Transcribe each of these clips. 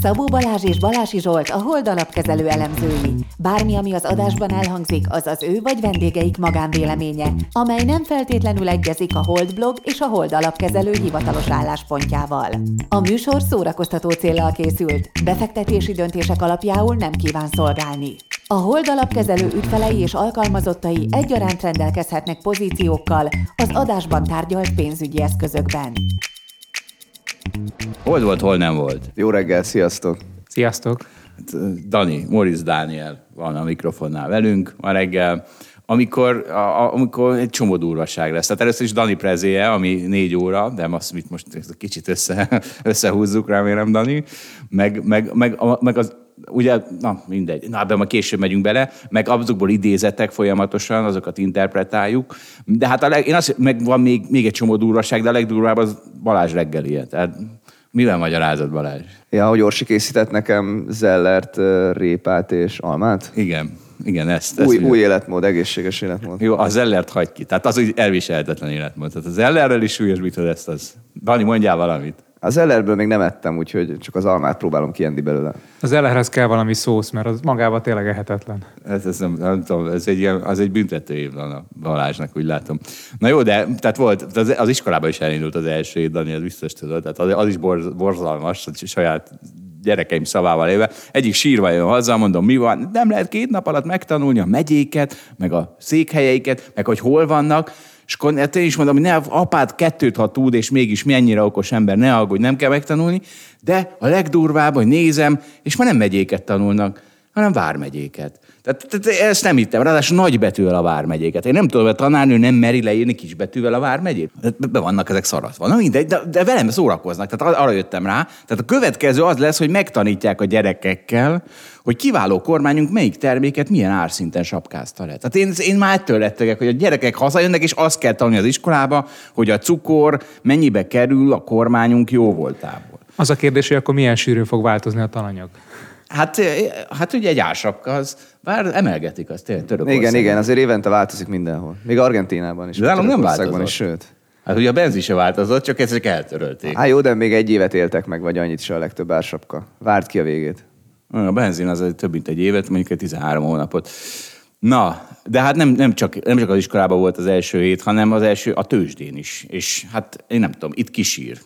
Szabó Balázs és Balási Zsolt a Hold alapkezelő elemzői. Bármi, ami az adásban elhangzik, az az ő vagy vendégeik magánvéleménye, amely nem feltétlenül egyezik a Hold blog és a Hold alapkezelő hivatalos álláspontjával. A műsor szórakoztató célral készült, befektetési döntések alapjául nem kíván szolgálni. A Hold alapkezelő ügyfelei és alkalmazottai egyaránt rendelkezhetnek pozíciókkal az adásban tárgyalt pénzügyi eszközökben. Hol volt, hol nem volt? Jó reggel, sziasztok! Sziasztok! Hát, Dani, Moritz Dániel van a mikrofonnál velünk ma reggel, amikor, a, amikor egy csomó durvaság lesz. Tehát először is Dani prezéje, ami négy óra, de azt mit most kicsit össze, összehúzzuk, remélem, Dani, meg, meg, meg, meg az ugye, na mindegy, na ebben ma később megyünk bele, meg azokból idézetek folyamatosan, azokat interpretáljuk. De hát a leg, én azt, meg van még, még egy csomó durvaság, de a legdurvább az Balázs reggelie. Tehát mivel magyarázod Balázs? Ja, hogy Orsi készített nekem zellert, répát és almát? Igen. Igen, ezt. Új, ezt új életmód, egészséges életmód. Jó, a zellert hagy ki. Tehát az úgy elviselhetetlen életmód. Tehát az zellerrel is súlyosbítod ezt. Az. Dani, mondjál valamit. Az ellerből még nem ettem, úgyhogy csak az almát próbálom kienni belőle. Az ellerhez kell valami szósz, mert az magában tényleg ehetetlen. Ez, ez, nem, nem tudom, ez egy, ilyen, az egy büntető év van a Balázsnak, úgy látom. Na jó, de tehát volt, az, az iskolában is elindult az első év, Dani, ez biztos tudod. Tehát az, az is borz, borzalmas, hogy saját gyerekeim szavával éve. Egyik sírva jön haza, mondom, mi van? Nem lehet két nap alatt megtanulni a megyéket, meg a székhelyeiket, meg hogy hol vannak és akkor hát én is mondom, hogy ne, apád kettőt, ha tud, és mégis mennyire okos ember, ne aggódj, nem kell megtanulni, de a legdurvább, hogy nézem, és már nem megyéket tanulnak, hanem vármegyéket. Tehát, tehát ezt nem hittem, ráadásul nagy betűvel a vármegyéket. Én nem tudom, hogy a tanárnő nem meri leírni kis betűvel a vármegyét. Be vannak ezek szaratva. Na mindegy, de, de velem szórakoznak. Tehát arra jöttem rá. Tehát a következő az lesz, hogy megtanítják a gyerekekkel, hogy kiváló kormányunk melyik terméket milyen árszinten sapkázta le. Tehát én, én már ettől rettegek, hogy a gyerekek hazajönnek, és azt kell tanulni az iskolába, hogy a cukor mennyibe kerül a kormányunk jó voltából. Az a kérdés, hogy akkor milyen sűrűn fog változni a tananyag? Hát, hát ugye egy ársapka, az, bár emelgetik azt tényleg Törökországban. Igen, igen, azért évente változik mindenhol. Még Argentinában is. De nem változott. Is, sőt. Hát ugye a benzin se változott, csak ezek eltörölték. Hát jó, de még egy évet éltek meg, vagy annyit se a legtöbb ársapka. Várt ki a végét. A benzin az több mint egy évet, mondjuk egy 13 hónapot. Na, de hát nem, nem, csak, nem csak az iskolában volt az első hét, hanem az első a tőzsdén is. És hát én nem tudom, itt kisír.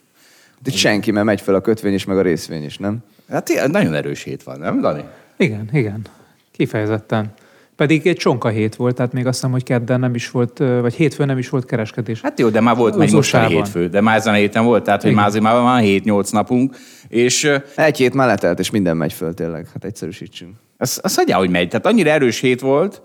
De senki, mert megy fel a kötvény is, meg a részvény is, nem? Hát nagyon erős hét van, nem, Dani? Igen, igen. Kifejezetten. Pedig egy csonka hét volt, tehát még azt hiszem, hogy kedden nem is volt, vagy hétfőn nem is volt kereskedés. Hát jó, de már volt meg most hétfő, de már ezen a héten volt, tehát hogy már azért már van 7-8 napunk, és... Egy hét már letelt, és minden megy föl tényleg, hát egyszerűsítsünk. Az, az hagyja, hogy megy. Tehát annyira erős hét volt,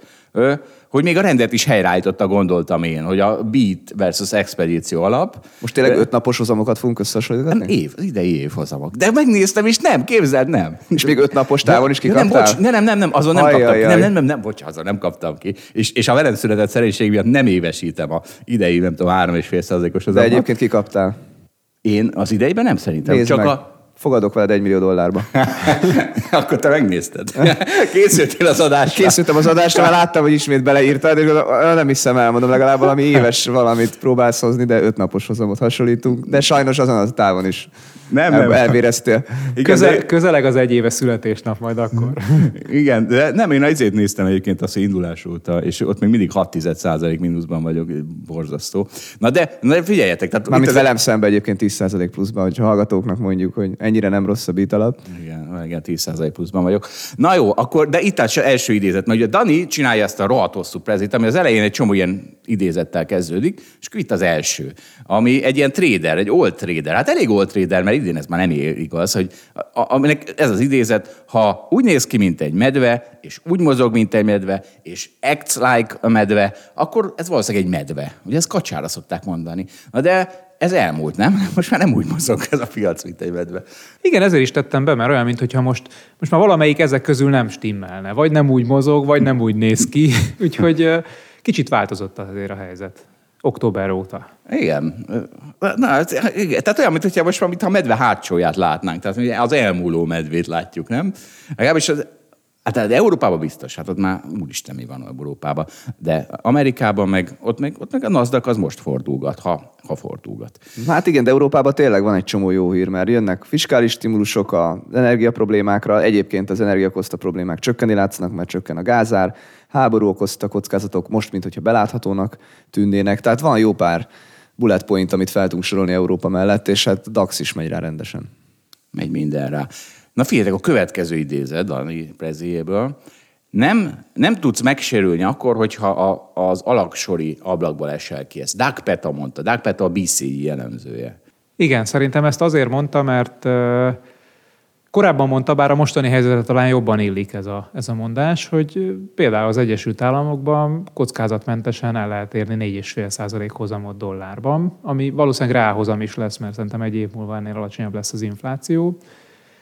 hogy még a rendet is helyreállította, gondoltam én, hogy a Beat versus Expedíció alap. Most tényleg öt napos hozamokat fogunk összehasonlítani? Nem, év, az idei év hozamok. De megnéztem, és nem, képzeld, nem. És még öt napos távon is kikaptál? Nem, bocs, nem, nem, nem, azon nem kaptam ki. Nem, nem, nem, nem, bocs, azon nem kaptam ki. És, és a velem született szerénység miatt nem évesítem a idei, nem tudom, három és fél százalékos De egyébként kikaptál? Én az idejében nem szerintem. Nézd csak meg. a Fogadok veled egy millió dollárba. Akkor te megnézted. Készültél az adásra. Készültem az adásra, mert láttam, hogy ismét beleírtad, és nem hiszem el, mondom, legalább valami éves valamit próbálsz hozni, de öt napos hozamot hasonlítunk. De sajnos azon a távon is nem, nem. elvéreztél. Közel, de... Közeleg az egy éves születésnap majd akkor. Igen, de nem, én azért néztem egyébként azt indulás óta, és ott még mindig 6 százalék mínuszban vagyok, borzasztó. Na de, na de figyeljetek. Tehát Mármint velem szemben egyébként 10 százalék pluszban, hogy hallgatóknak mondjuk, hogy ennyire nem rossz a beat alatt. Igen, igen 10 százalék pluszban vagyok. Na jó, akkor, de itt az első idézet, mert ugye Dani csinálja ezt a rohadt hosszú prezit, ami az elején egy csomó ilyen idézettel kezdődik, és itt az első, ami egy ilyen trader, egy old trader. Hát elég old trader, mert idén ez már nem igaz, hogy aminek ez az idézet, ha úgy néz ki, mint egy medve, és úgy mozog, mint egy medve, és acts like a medve, akkor ez valószínűleg egy medve. Ugye ezt kacsára szokták mondani. Na de ez elmúlt, nem? Most már nem úgy mozog ez a piac, mint egy medve. Igen, ezért is tettem be, mert olyan, mintha most, most már valamelyik ezek közül nem stimmelne. Vagy nem úgy mozog, vagy nem úgy néz ki. Úgyhogy kicsit változott azért a helyzet október óta. Igen. Na, igen. Tehát olyan, mintha most mintha a medve hátsóját látnánk. Tehát az elmúló medvét látjuk, nem? Legalábbis az, Hát de Európában biztos, hát ott már úristen mi van Európában. De Amerikában meg, ott meg, ott meg a NASDAQ az most fordulgat, ha, ha fordulgat. Hát igen, de Európában tényleg van egy csomó jó hír, mert jönnek fiskális stimulusok az energiaproblémákra, egyébként az energiakoszta problémák csökkenni látszanak, mert csökken a gázár, háború okozta kockázatok most, mint hogyha beláthatónak tűnnének, tehát van jó pár bullet point, amit fel tudunk sorolni Európa mellett, és hát DAX is megy rá rendesen. Megy minden rá. Na figyeljetek, a következő idézet Dani Prezéjéből. Nem, nem tudsz megsérülni akkor, hogyha a, az alaksori ablakból esel ki. Ezt Doug Peta mondta. Doug Peta a BCI jellemzője. Igen, szerintem ezt azért mondta, mert korábban mondta, bár a mostani helyzetre talán jobban illik ez a, ez a mondás, hogy például az Egyesült Államokban kockázatmentesen el lehet érni 4,5% hozamot dollárban, ami valószínűleg ráhozam is lesz, mert szerintem egy év múlva ennél alacsonyabb lesz az infláció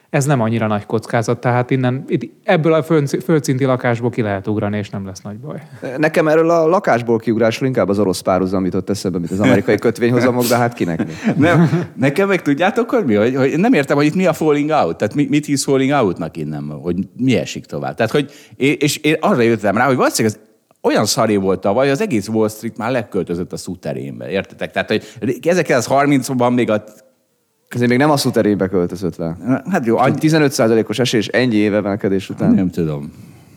ez nem annyira nagy kockázat, tehát innen, ebből a földszinti lakásból ki lehet ugrani, és nem lesz nagy baj. Nekem erről a lakásból kiugrásról inkább az orosz párhuzam jutott eszembe, mint az amerikai kötvényhozamok, de hát kinek mi? Nem, nekem meg tudjátok, hogy mi? Hogy, hogy nem értem, hogy itt mi a falling out. Tehát mit, mit hisz falling outnak innen, hogy mi esik tovább. Tehát, hogy, és én arra jöttem rá, hogy valószínűleg ez olyan szaré volt tavaly, az egész Wall Street már leköltözött a szúterénbe, értetek? Tehát, hogy 1930-ban még a ezért még nem a szuterébe költözött le. Hát jó. Annyi... 15%-os esés ennyi évemelkedés után. Nem tudom.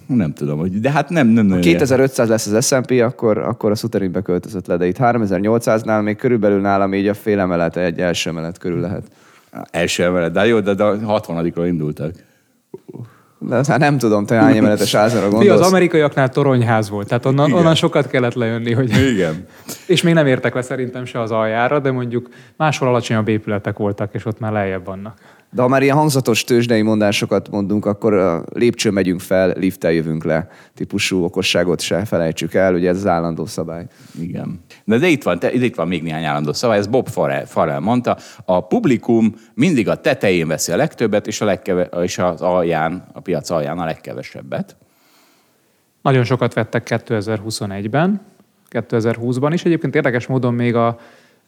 Nem tudom, hogy, de hát nem, nem Ha 2500 lesz az S&P, akkor, akkor a szuterébe költözött le, de itt 3800-nál még körülbelül nálam így a fél emelet, egy első emelet körül lehet. Első emelet, de jó, de, de a 60 indultak. De hát nem tudom, te hány emeletes házra gondolsz. az amerikaiaknál toronyház volt, tehát onnan, onnan sokat kellett lejönni. Hogy... Igen. és még nem értek le szerintem se az aljára, de mondjuk máshol alacsonyabb épületek voltak, és ott már lejjebb vannak. De ha már ilyen hangzatos tőzsdei mondásokat mondunk, akkor a lépcső megyünk fel, lifttel jövünk le típusú okosságot se felejtsük el, ugye ez az állandó szabály. Igen. De, de itt, van, te, itt van még néhány állandó szabály, ez Bob Farrell, Farrell mondta, a publikum mindig a tetején veszi a legtöbbet, és, a legkeve, és az alján, a piac alján a legkevesebbet. Nagyon sokat vettek 2021-ben, 2020-ban is. Egyébként érdekes módon még a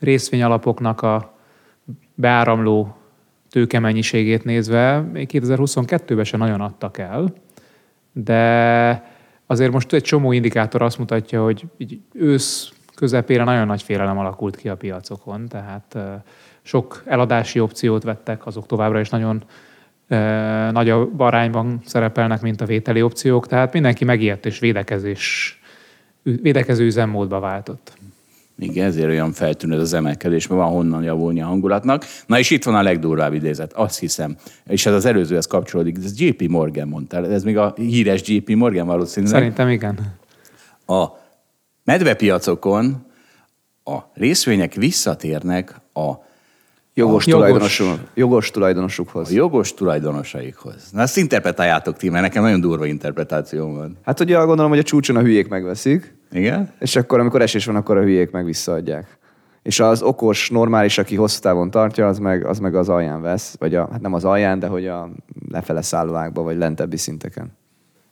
részvényalapoknak a beáramló tőkemennyiségét nézve még 2022-ben se nagyon adtak el, de azért most egy csomó indikátor azt mutatja, hogy így ősz közepére nagyon nagy félelem alakult ki a piacokon, tehát sok eladási opciót vettek, azok továbbra is nagyon nagyobb arányban szerepelnek, mint a vételi opciók, tehát mindenki megijedt és védekezés, védekező üzemmódba váltott. Igen, ezért olyan feltűnő az emelkedés, mert van honnan javulni a hangulatnak. Na és itt van a legdurvább idézet, azt hiszem, és ez az előzőhez kapcsolódik, ez JP Morgan mondta, ez még a híres JP Morgan valószínűleg. Szerintem igen. A medvepiacokon a részvények visszatérnek a Jogos, tulajdonosuk, jogos tulajdonosukhoz. A jogos tulajdonosaikhoz. Na ezt interpretáljátok ti, mert nekem nagyon durva interpretáció van. Hát ugye gondolom, hogy a csúcson a hülyék megveszik. Igen? És akkor, amikor esés van, akkor a hülyék meg visszaadják. És az okos, normális, aki hosszú távon tartja, az meg az, meg az alján vesz. Vagy a, hát nem az alján, de hogy a lefele szállóákba, vagy lentebbi szinteken.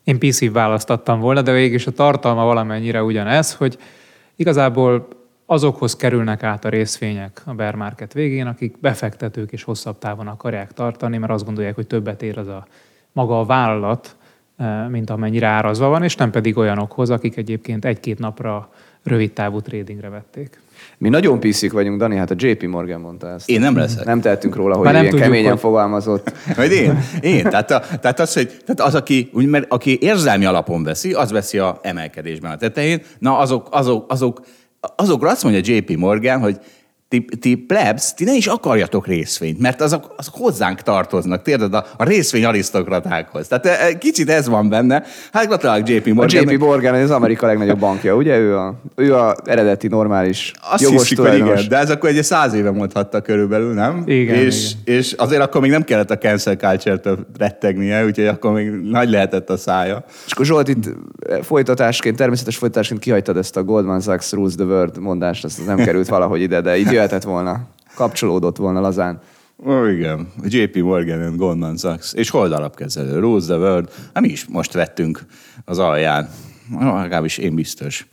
Én PC választattam volna, de végig is a tartalma valamennyire ugyanez, hogy igazából azokhoz kerülnek át a részvények a bear market végén, akik befektetők és hosszabb távon akarják tartani, mert azt gondolják, hogy többet ér az a maga a vállalat, mint amennyire árazva van, és nem pedig olyanokhoz, akik egyébként egy-két napra rövid távú tradingre vették. Mi nagyon piszik vagyunk, Dani, hát a JP Morgan mondta ezt. Én nem leszek. Nem tehetünk róla, hogy ilyen keményen hogy... fogalmazott. Majd én? Én. Tehát, a, tehát az, hogy tehát az, aki, úgy, mert aki érzelmi alapon veszi, az veszi a emelkedésben a tetején. Na, azok, azok, azok azokra azt mondja JP Morgan, hogy ti, ti plebs, ti ne is akarjatok részvényt, mert azok, azok hozzánk tartoznak, térd a, a részvény arisztokratákhoz. Tehát e, e, kicsit ez van benne. Hát gratulálok JP Morgan. A JP Morgan az Amerika legnagyobb bankja, ugye? Ő a, ő a eredeti normális Azt jogos hiszik, hogy igen, de ez akkor egy száz éve mondhatta körülbelül, nem? Igen, és, igen. és azért akkor még nem kellett a cancel culture-től rettegnie, úgyhogy akkor még nagy lehetett a szája. És akkor Zsolt itt folytatásként, természetes folytatásként kihagytad ezt a Goldman Sachs rules the world mondást, ezt nem került valahogy ide, de itt jöhetett volna, kapcsolódott volna lazán. Ó, igen. JP Morgan and Goldman Sachs. És hold alapkezelő. Rose the World. Hát mi is most vettünk az alján. Legalábbis én biztos.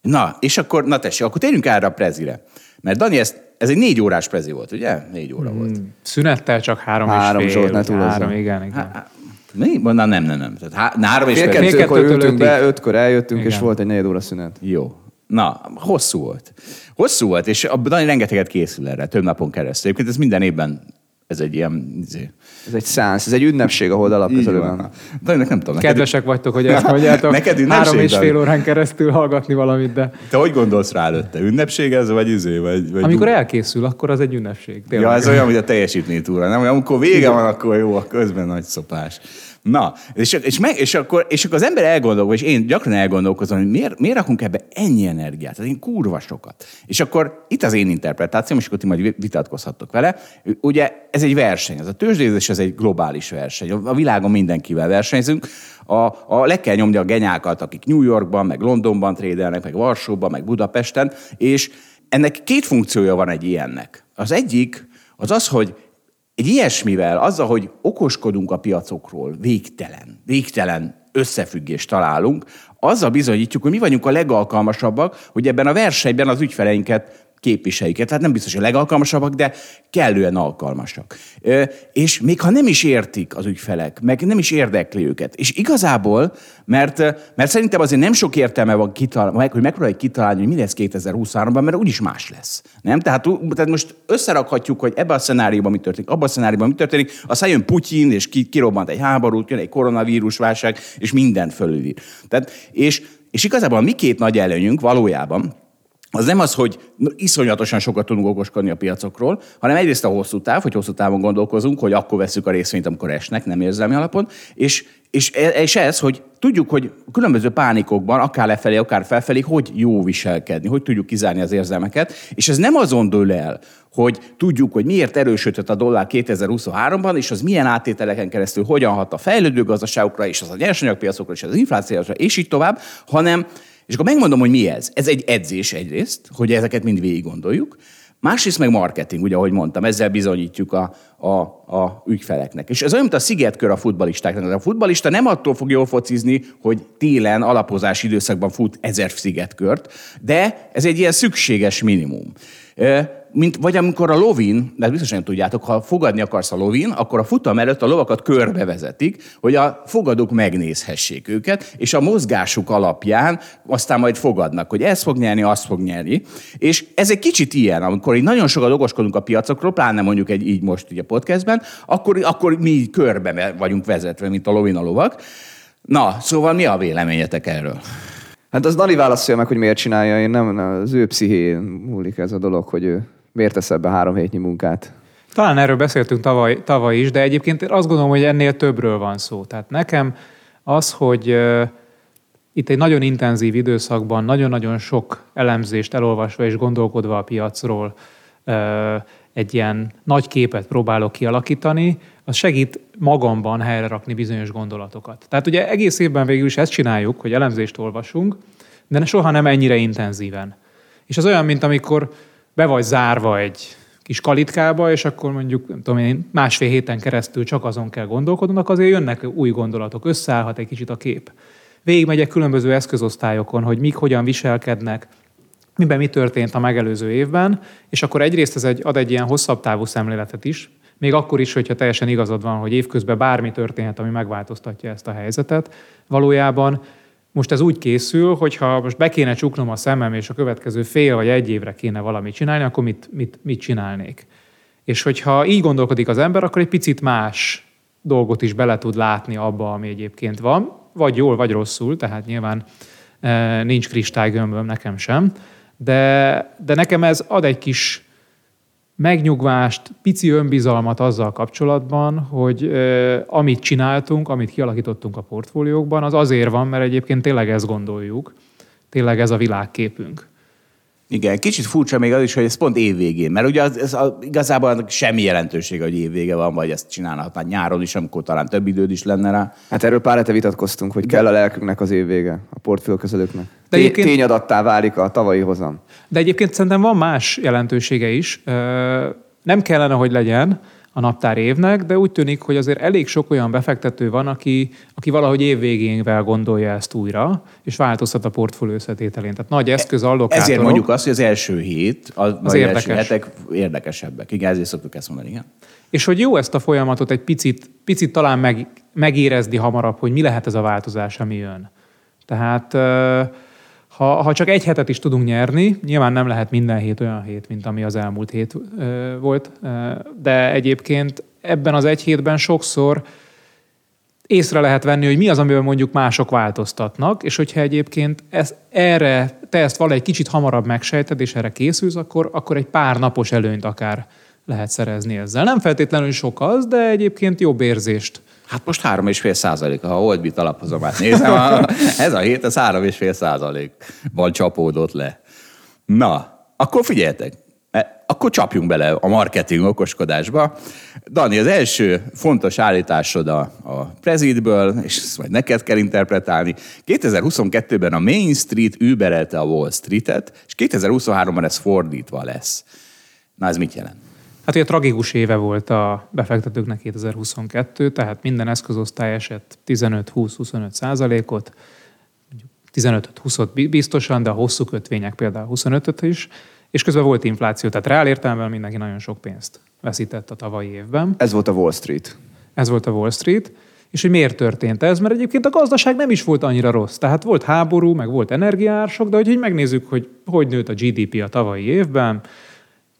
Na, és akkor, na tessék, akkor térjünk át a prezire. Mert Dani, ez, ez egy négy órás prezi volt, ugye? Négy óra volt. Hmm, szünettel csak három, három és fél. Három, három, igen, igen. Há, Mi? Mondanám, nem, nem, nem. Tehát há- három és Fél fél kettőkor ültünk be, ötkor eljöttünk, és Igen. volt egy negyed óra szünet. Jó. Na, hosszú volt. Hosszú volt, és a Dani rengeteget készül erre, több napon keresztül. Egyébként ez minden évben, ez egy ilyen... izé, Ez egy szánsz, ez egy ünnepség, ahol dalap Így közelő van. van. Daninak nem tudom. neked- Kedvesek vagytok, hogy ezt mondjátok. Neked ünnepség, Három és fél órán keresztül hallgatni valamit, de Te hogy gondolsz rá előtte? Ünnepség ez, vagy izé? Vagy, vagy amikor elkészül, akkor az egy ünnepség. Tényleg. Ja, ez olyan, mint a teljesítménytúra, nem? Amikor vége van, akkor jó, a közben nagy szopás. Na, és, és, meg, és, akkor, és akkor az ember elgondolkozik, és én gyakran elgondolkozom, hogy miért, miért rakunk ebbe ennyi energiát, tehát én kurva sokat. És akkor itt az én interpretációm, és akkor ti majd vitatkozhattok vele. Ugye ez egy verseny, ez a tőzsdézés, ez egy globális verseny. A világon mindenkivel versenyzünk. A, a, le kell nyomni a genyákat, akik New Yorkban, meg Londonban trédelnek, meg Varsóban, meg Budapesten, és ennek két funkciója van egy ilyennek. Az egyik az az, hogy egy ilyesmivel, azzal, hogy okoskodunk a piacokról, végtelen, végtelen összefüggést találunk, azzal bizonyítjuk, hogy mi vagyunk a legalkalmasabbak, hogy ebben a versenyben az ügyfeleinket képviseljük. Tehát nem biztos, hogy legalkalmasabbak, de kellően alkalmasak. És még ha nem is értik az ügyfelek, meg nem is érdekli őket. És igazából, mert, mert szerintem azért nem sok értelme van, kitalálni, hogy megpróbáljuk kitalálni, hogy mi lesz 2023-ban, mert úgyis más lesz. Nem? Tehát, tehát most összerakhatjuk, hogy ebben a szenárióban mi történik, abban a szenárióban mi történik, aztán jön Putyin, és ki, kirobbant egy háborút, jön egy koronavírus válság, és minden fölülír. Tehát, és, és igazából a mi két nagy előnyünk valójában, az nem az, hogy iszonyatosan sokat tudunk okoskodni a piacokról, hanem egyrészt a hosszú táv, hogy hosszú távon gondolkozunk, hogy akkor veszük a részvényt, amikor esnek, nem érzelmi alapon, és, és, és ez, hogy tudjuk, hogy különböző pánikokban, akár lefelé, akár felfelé, hogy jó viselkedni, hogy tudjuk kizárni az érzelmeket, és ez nem azon dől el, hogy tudjuk, hogy miért erősödött a dollár 2023-ban, és az milyen áttételeken keresztül hogyan hat a fejlődő gazdaságokra, és az a nyersanyagpiacokra, és az inflációra, és így tovább, hanem és akkor megmondom, hogy mi ez. Ez egy edzés egyrészt, hogy ezeket mind végig gondoljuk. Másrészt meg marketing, ugye, ahogy mondtam, ezzel bizonyítjuk a, a, a ügyfeleknek. És ez olyan, mint a szigetkör a futbalistáknak. A futbalista nem attól fog jól focizni, hogy télen alapozási időszakban fut ezer szigetkört, de ez egy ilyen szükséges minimum. Mint, vagy amikor a lovin, de biztosan nem tudjátok, ha fogadni akarsz a lovin, akkor a futam előtt a lovakat körbevezetik, hogy a fogadók megnézhessék őket, és a mozgásuk alapján aztán majd fogadnak, hogy ez fog nyerni, azt fog nyerni. És ez egy kicsit ilyen, amikor így nagyon sokat okoskodunk a piacokról, pláne mondjuk egy így most így a podcastben, akkor, akkor mi körbe vagyunk vezetve, mint a lovin a lovak. Na, szóval mi a véleményetek erről? Hát az Dani válaszolja meg, hogy miért csinálja, én nem, nem az ő pszichén múlik ez a dolog, hogy ő miért tesz ebbe három hétnyi munkát. Talán erről beszéltünk tavaly, tavaly is, de egyébként azt gondolom, hogy ennél többről van szó. Tehát nekem az, hogy itt egy nagyon intenzív időszakban nagyon-nagyon sok elemzést elolvasva és gondolkodva a piacról egy ilyen nagy képet próbálok kialakítani, az segít magamban helyre rakni bizonyos gondolatokat. Tehát ugye egész évben végül is ezt csináljuk, hogy elemzést olvasunk, de soha nem ennyire intenzíven. És az olyan, mint amikor be vagy zárva egy kis kalitkába, és akkor mondjuk, nem tudom én, másfél héten keresztül csak azon kell gondolkodnunk, azért jönnek új gondolatok, összeállhat egy kicsit a kép. Végigmegyek különböző eszközosztályokon, hogy mik hogyan viselkednek, miben mi történt a megelőző évben, és akkor egyrészt ez egy, ad egy ilyen hosszabb távú szemléletet is, még akkor is, hogyha teljesen igazad van, hogy évközben bármi történhet, ami megváltoztatja ezt a helyzetet. Valójában most ez úgy készül, hogy ha most be kéne csuknom a szemem, és a következő fél vagy egy évre kéne valamit csinálni, akkor mit, mit, mit csinálnék? És hogyha így gondolkodik az ember, akkor egy picit más dolgot is bele tud látni abba, ami egyébként van, vagy jól, vagy rosszul, tehát nyilván e, nincs kristálygömböm nekem sem, de, de nekem ez ad egy kis megnyugvást, pici önbizalmat azzal kapcsolatban, hogy eh, amit csináltunk, amit kialakítottunk a portfóliókban, az azért van, mert egyébként tényleg ezt gondoljuk, tényleg ez a világképünk. Igen, kicsit furcsa még az is, hogy ez pont évvégén, mert ugye az, ez a, igazából annak semmi jelentősége, hogy évvége van, vagy ezt csinálhat már nyáron is, amikor talán több időd is lenne rá. Hát erről pár hete vitatkoztunk, hogy kell a lelkünknek az év vége, a portfőkezelőknek. De De egyébként- Tényadattá válik a tavalyi hozam. De egyébként szerintem van más jelentősége is. Nem kellene, hogy legyen, a naptár évnek, de úgy tűnik, hogy azért elég sok olyan befektető van, aki, aki valahogy évvégénvel gondolja ezt újra, és változtat a portfólió összetételén. Tehát nagy eszköz allokátorok. Ezért mondjuk azt, hogy az első hét, az, az érdekes. első hetek érdekesebbek. Igen, ezért szoktuk ezt mondani, igen. És hogy jó ezt a folyamatot egy picit, picit talán meg, megérezni hamarabb, hogy mi lehet ez a változás, ami jön. Tehát ha, ha csak egy hetet is tudunk nyerni, nyilván nem lehet minden hét olyan hét, mint ami az elmúlt hét volt, de egyébként ebben az egy hétben sokszor észre lehet venni, hogy mi az, amiben mondjuk mások változtatnak, és hogyha egyébként ez, erre te ezt valahogy kicsit hamarabb megsejted, és erre készülsz, akkor, akkor egy pár napos előnyt akár lehet szerezni ezzel. Nem feltétlenül sok az, de egyébként jobb érzést Hát most 3,5 százalék, ha Oldbit alapozomát nézem, ez a hét, ez 3,5 százalékban csapódott le. Na, akkor figyeljetek, e, akkor csapjunk bele a marketing okoskodásba. Dani, az első fontos állításod a, a prezidből, és ezt majd neked kell interpretálni. 2022-ben a Main Street überelte a Wall Street-et, és 2023-ban ez fordítva lesz. Na, ez mit jelent? Hát ugye tragikus éve volt a befektetőknek 2022, tehát minden eszközosztály esett 15-20-25 százalékot, 15-20 biztosan, de a hosszú kötvények például 25 is, és közben volt infláció, tehát reál értelemben mindenki nagyon sok pénzt veszített a tavalyi évben. Ez volt a Wall Street. Ez volt a Wall Street. És hogy miért történt ez? Mert egyébként a gazdaság nem is volt annyira rossz. Tehát volt háború, meg volt energiársok, de hogy így megnézzük, hogy hogy nőtt a GDP a tavalyi évben,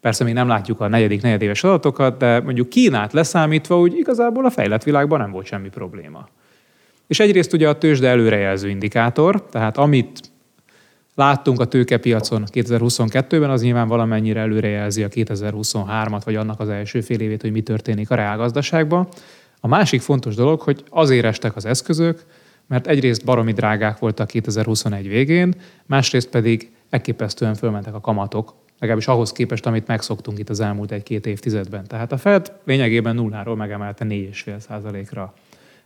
Persze még nem látjuk a negyedik, negyedéves adatokat, de mondjuk Kínát leszámítva, úgy igazából a fejlett világban nem volt semmi probléma. És egyrészt ugye a tőzsde előrejelző indikátor, tehát amit láttunk a tőkepiacon 2022-ben, az nyilván valamennyire előrejelzi a 2023-at, vagy annak az első fél évét, hogy mi történik a reálgazdaságban. A másik fontos dolog, hogy azért estek az eszközök, mert egyrészt baromi drágák voltak 2021 végén, másrészt pedig elképesztően fölmentek a kamatok legalábbis ahhoz képest, amit megszoktunk itt az elmúlt egy-két évtizedben. Tehát a Fed lényegében nulláról megemelte 4,5%-ra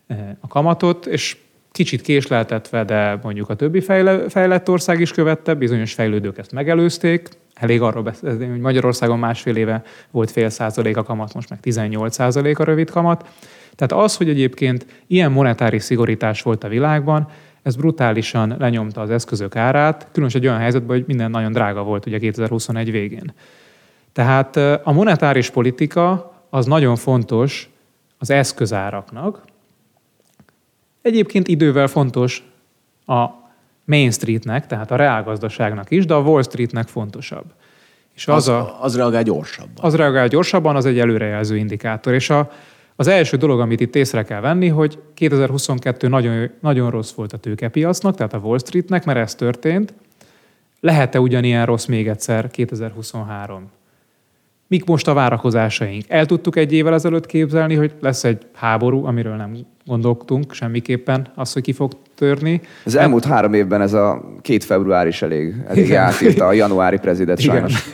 eh, a kamatot, és kicsit késleltetve, de mondjuk a többi fejlett ország is követte, bizonyos fejlődők ezt megelőzték. Elég arról beszélni, hogy Magyarországon másfél éve volt fél százalék a kamat, most meg 18 százalék a rövid kamat. Tehát az, hogy egyébként ilyen monetáris szigorítás volt a világban, ez brutálisan lenyomta az eszközök árát, különösen egy olyan helyzetben, hogy minden nagyon drága volt ugye 2021 végén. Tehát a monetáris politika az nagyon fontos az eszközáraknak. Egyébként idővel fontos a Main Streetnek, tehát a reálgazdaságnak is, de a Wall Streetnek fontosabb. És az, az, a, az reagál gyorsabban. Az reagál gyorsabban, az egy előrejelző indikátor. És a, az első dolog, amit itt észre kell venni, hogy 2022 nagyon, nagyon rossz volt a tőkepiacnak, tehát a Wall Streetnek, mert ez történt. Lehet-e ugyanilyen rossz még egyszer 2023? Mik most a várakozásaink? El tudtuk egy évvel ezelőtt képzelni, hogy lesz egy háború, amiről nem gondoltunk semmiképpen, az, hogy ki fog törni. Az elmúlt három évben ez a két február is elég, elég átírta a januári prezident sajnos.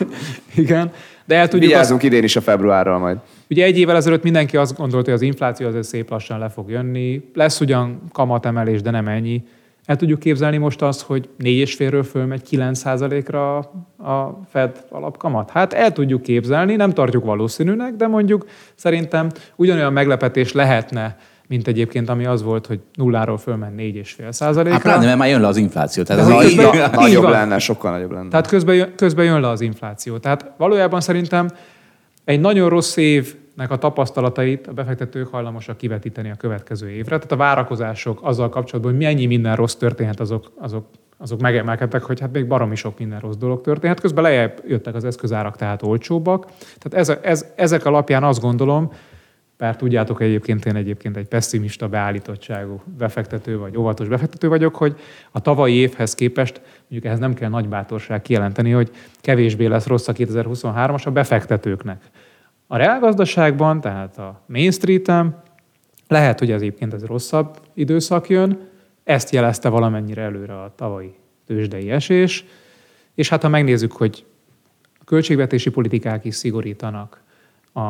Igen. De el tudjuk Vigyázzunk azt... idén is a februárral majd. Ugye egy évvel ezelőtt mindenki azt gondolta, hogy az infláció azért szép lassan le fog jönni. Lesz ugyan kamatemelés, de nem ennyi. El tudjuk képzelni most azt, hogy 4,5-ről fölmegy 9%-ra a Fed alapkamat? Hát el tudjuk képzelni, nem tartjuk valószínűnek, de mondjuk szerintem ugyanolyan meglepetés lehetne, mint egyébként ami az volt, hogy nulláról fölment 4,5 százalékra. Hát pláne, mert már jön le az infláció. Tehát közben, így, nagyobb lenne, sokkal nagyobb lenne. Tehát közben jön, közben jön le az infláció. Tehát valójában szerintem egy nagyon rossz évnek a tapasztalatait a befektetők hajlamosak kivetíteni a következő évre. Tehát a várakozások azzal kapcsolatban, hogy mennyi minden rossz történhet, azok, azok, azok megemelkedtek, hogy hát még baromi sok minden rossz dolog történhet. Közben lejjebb jöttek az eszközárak, tehát olcsóbbak. Tehát ez, ez, ezek alapján azt gondolom, bár tudjátok egyébként, én egyébként egy pessimista beállítottságú befektető vagy óvatos befektető vagyok, hogy a tavalyi évhez képest mondjuk ehhez nem kell nagy bátorság kijelenteni, hogy kevésbé lesz rossz a 2023-as a befektetőknek. A reálgazdaságban, tehát a Main Street-en lehet, hogy ez egyébként ez rosszabb időszak jön, ezt jelezte valamennyire előre a tavalyi tőzsdei esés, és hát ha megnézzük, hogy a költségvetési politikák is szigorítanak, a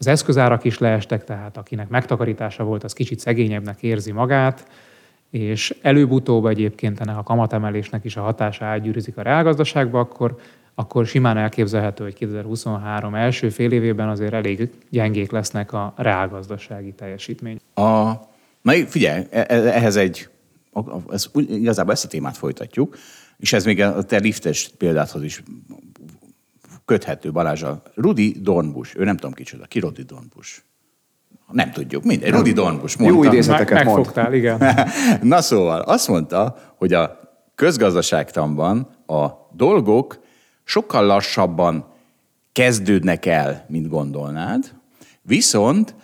az eszközárak is leestek, tehát akinek megtakarítása volt, az kicsit szegényebbnek érzi magát, és előbb-utóbb egyébként ennek a kamatemelésnek is a hatása átgyűrűzik a reálgazdaságba, akkor akkor simán elképzelhető, hogy 2023 első fél évében azért elég gyengék lesznek a reálgazdasági teljesítmény. A, na figyelj, e- e- ehhez egy, ez, igazából ezt a témát folytatjuk, és ez még a te liftes példádhoz is köthető Balázsa. Rudi Dornbus, ő nem tudom kicsoda, ki Rudi Dornbus? Nem tudjuk, mindegy. Rudi Dornbus mondta. Jó idézeteket Meg, mond. megfogtál, igen. Na szóval, azt mondta, hogy a közgazdaságtanban a dolgok sokkal lassabban kezdődnek el, mint gondolnád, viszont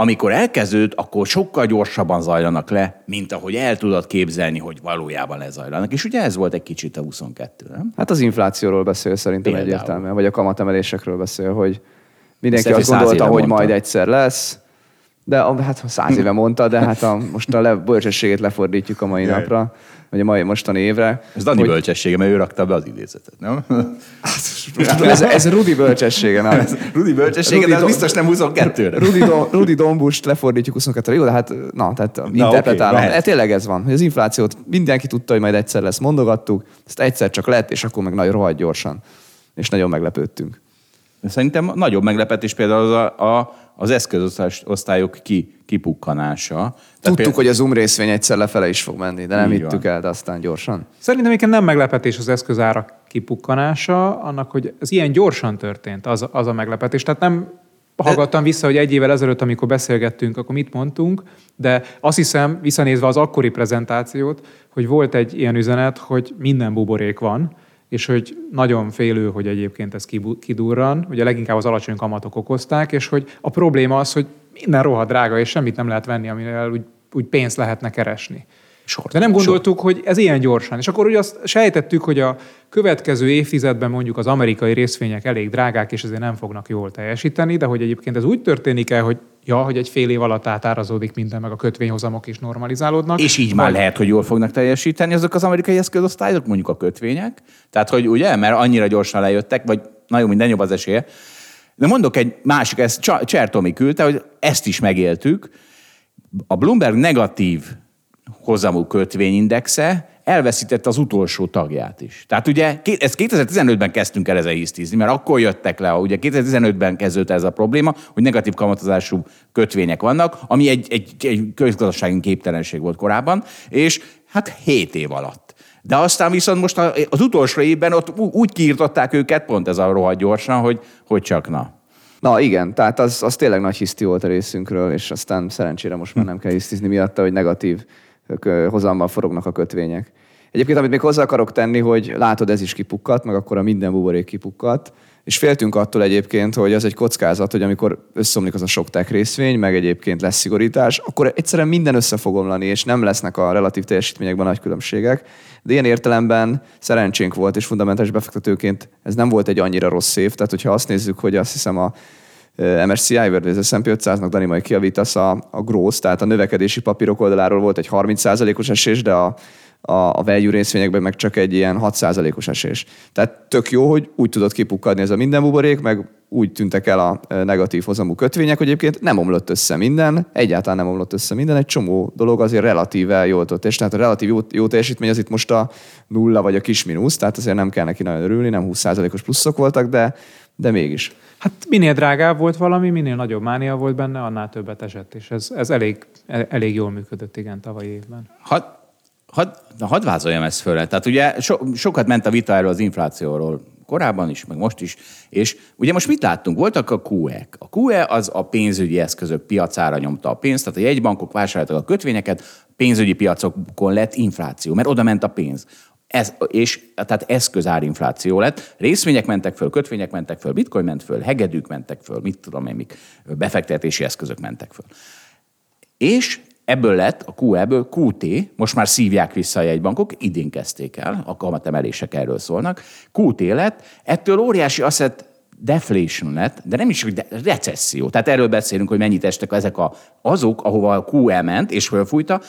amikor elkezdőd, akkor sokkal gyorsabban zajlanak le, mint ahogy el tudod képzelni, hogy valójában lezajlanak. És ugye ez volt egy kicsit a 22, nem? Hát az inflációról beszél szerintem Például. egyértelműen, vagy a kamatemelésekről beszél, hogy mindenki Ezt azt gondolta, hogy mondta. majd egyszer lesz, de a, hát száz éve mondta, de hát a, most a le, bölcsességét lefordítjuk a mai Jaj. napra, vagy a mai mostani évre. Ez Dani hogy- bölcsessége, mert ő rakta be az idézetet, nem? ez, ez Rudi bölcsessége, nem? Rudi bölcsessége, de az Rudi- biztos nem 22-re. Rudi, Don, Rudi Dombust lefordítjuk 22 Jó, de hát, na, tehát interpretálom. mehet. Okay, tényleg ez van, hogy az inflációt mindenki tudta, hogy majd egyszer lesz, mondogattuk, ezt egyszer csak lett, és akkor meg nagyon rohadt gyorsan. És nagyon meglepődtünk. Szerintem nagyobb meglepetés például az, a, a, az eszközosztályok ki, kipukkanása. Tehát Tudtuk, például, hogy a Zoom részvény egyszer lefele is fog menni, de nem hittük el, de aztán gyorsan. Szerintem egyébként nem meglepetés az eszközárak kipukkanása, annak, hogy ez ilyen gyorsan történt, az, az a meglepetés. Tehát nem hallgattam vissza, hogy egy évvel ezelőtt, amikor beszélgettünk, akkor mit mondtunk, de azt hiszem, visszanézve az akkori prezentációt, hogy volt egy ilyen üzenet, hogy minden buborék van, és hogy nagyon félő, hogy egyébként ez kidurran, ugye leginkább az alacsony kamatok okozták, és hogy a probléma az, hogy minden rohadt drága, és semmit nem lehet venni, amivel úgy, úgy pénzt lehetne keresni. Sor- De nem sor- gondoltuk, hogy ez ilyen gyorsan. És akkor ugye azt sejtettük, hogy a következő évtizedben mondjuk az amerikai részvények elég drágák, és ezért nem fognak jól teljesíteni, de hogy egyébként ez úgy történik el, hogy ja, hogy egy fél év alatt átárazódik minden, meg a kötvényhozamok is normalizálódnak. És így már lehet, hogy jól fognak teljesíteni azok az amerikai eszközosztályok, mondjuk a kötvények. Tehát, hogy ugye, mert annyira gyorsan lejöttek, vagy nagyon minden jobb az esélye. De mondok egy másik, ezt Csa- Cser Tomi küldte, hogy ezt is megéltük. A Bloomberg negatív hozamú kötvényindexe elveszítette az utolsó tagját is. Tehát ugye ezt 2015-ben kezdtünk el ezen hisztizni, mert akkor jöttek le, ugye 2015-ben kezdődött ez a probléma, hogy negatív kamatozású kötvények vannak, ami egy, egy, egy közgazdasági képtelenség volt korábban, és hát 7 év alatt. De aztán viszont most az utolsó évben ott úgy kiirtották őket, pont ez a rohadt gyorsan, hogy, hogy csak na. Na igen, tehát az, az tényleg nagy hiszti volt a részünkről, és aztán szerencsére most már nem kell hisztizni miatta, hogy negatív hozammal forognak a kötvények. Egyébként, amit még hozzá akarok tenni, hogy látod, ez is kipukkat, meg akkor a minden buborék kipukkat, és féltünk attól egyébként, hogy az egy kockázat, hogy amikor összeomlik az a sok tech részvény, meg egyébként lesz szigorítás, akkor egyszerűen minden össze fog omlani, és nem lesznek a relatív teljesítményekben nagy különbségek. De ilyen értelemben szerencsénk volt, és fundamentális befektetőként ez nem volt egy annyira rossz év. Tehát, hogyha azt nézzük, hogy azt hiszem a MSCI, vagy az S&P 500-nak, Dani, majd kiavítasz a, a growth, tehát a növekedési papírok oldaláról volt egy 30%-os esés, de a, a, a value részvényekben meg csak egy ilyen 6%-os esés. Tehát tök jó, hogy úgy tudott kipukkadni ez a minden buborék, meg úgy tűntek el a negatív hozamú kötvények, hogy egyébként nem omlott össze minden, egyáltalán nem omlott össze minden, egy csomó dolog azért relatíve jól tudott, és tehát a relatív jó, jó teljesítmény az itt most a nulla vagy a kis mínusz, tehát azért nem kell neki nagyon örülni, nem 20%-os pluszok voltak, de, de mégis. Hát minél drágább volt valami, minél nagyobb mánia volt benne, annál többet esett, és ez, ez elég, elég jól működött, igen, tavalyi évben. Had, had, na, hadd vázoljam ezt föl. Tehát ugye so, sokat ment a vita erről az inflációról korábban is, meg most is, és ugye most mit láttunk? Voltak a QE-k. A QE az a pénzügyi eszközök piacára nyomta a pénzt, tehát a jegybankok vásároltak a kötvényeket, pénzügyi piacokon lett infláció, mert oda ment a pénz. Ez, és tehát eszközárinfláció lett. Részvények mentek föl, kötvények mentek föl, bitcoin ment föl, hegedűk mentek föl, mit tudom én, mik, befektetési eszközök mentek föl. És ebből lett, a QE-ből QT, most már szívják vissza a jegybankok, idén kezdték el, a kamatemelések erről szólnak, QT lett, ettől óriási asset deflation lett, de nem is, de, recesszió. Tehát erről beszélünk, hogy mennyit estek ezek a, azok, ahova a QE ment és fölfújta,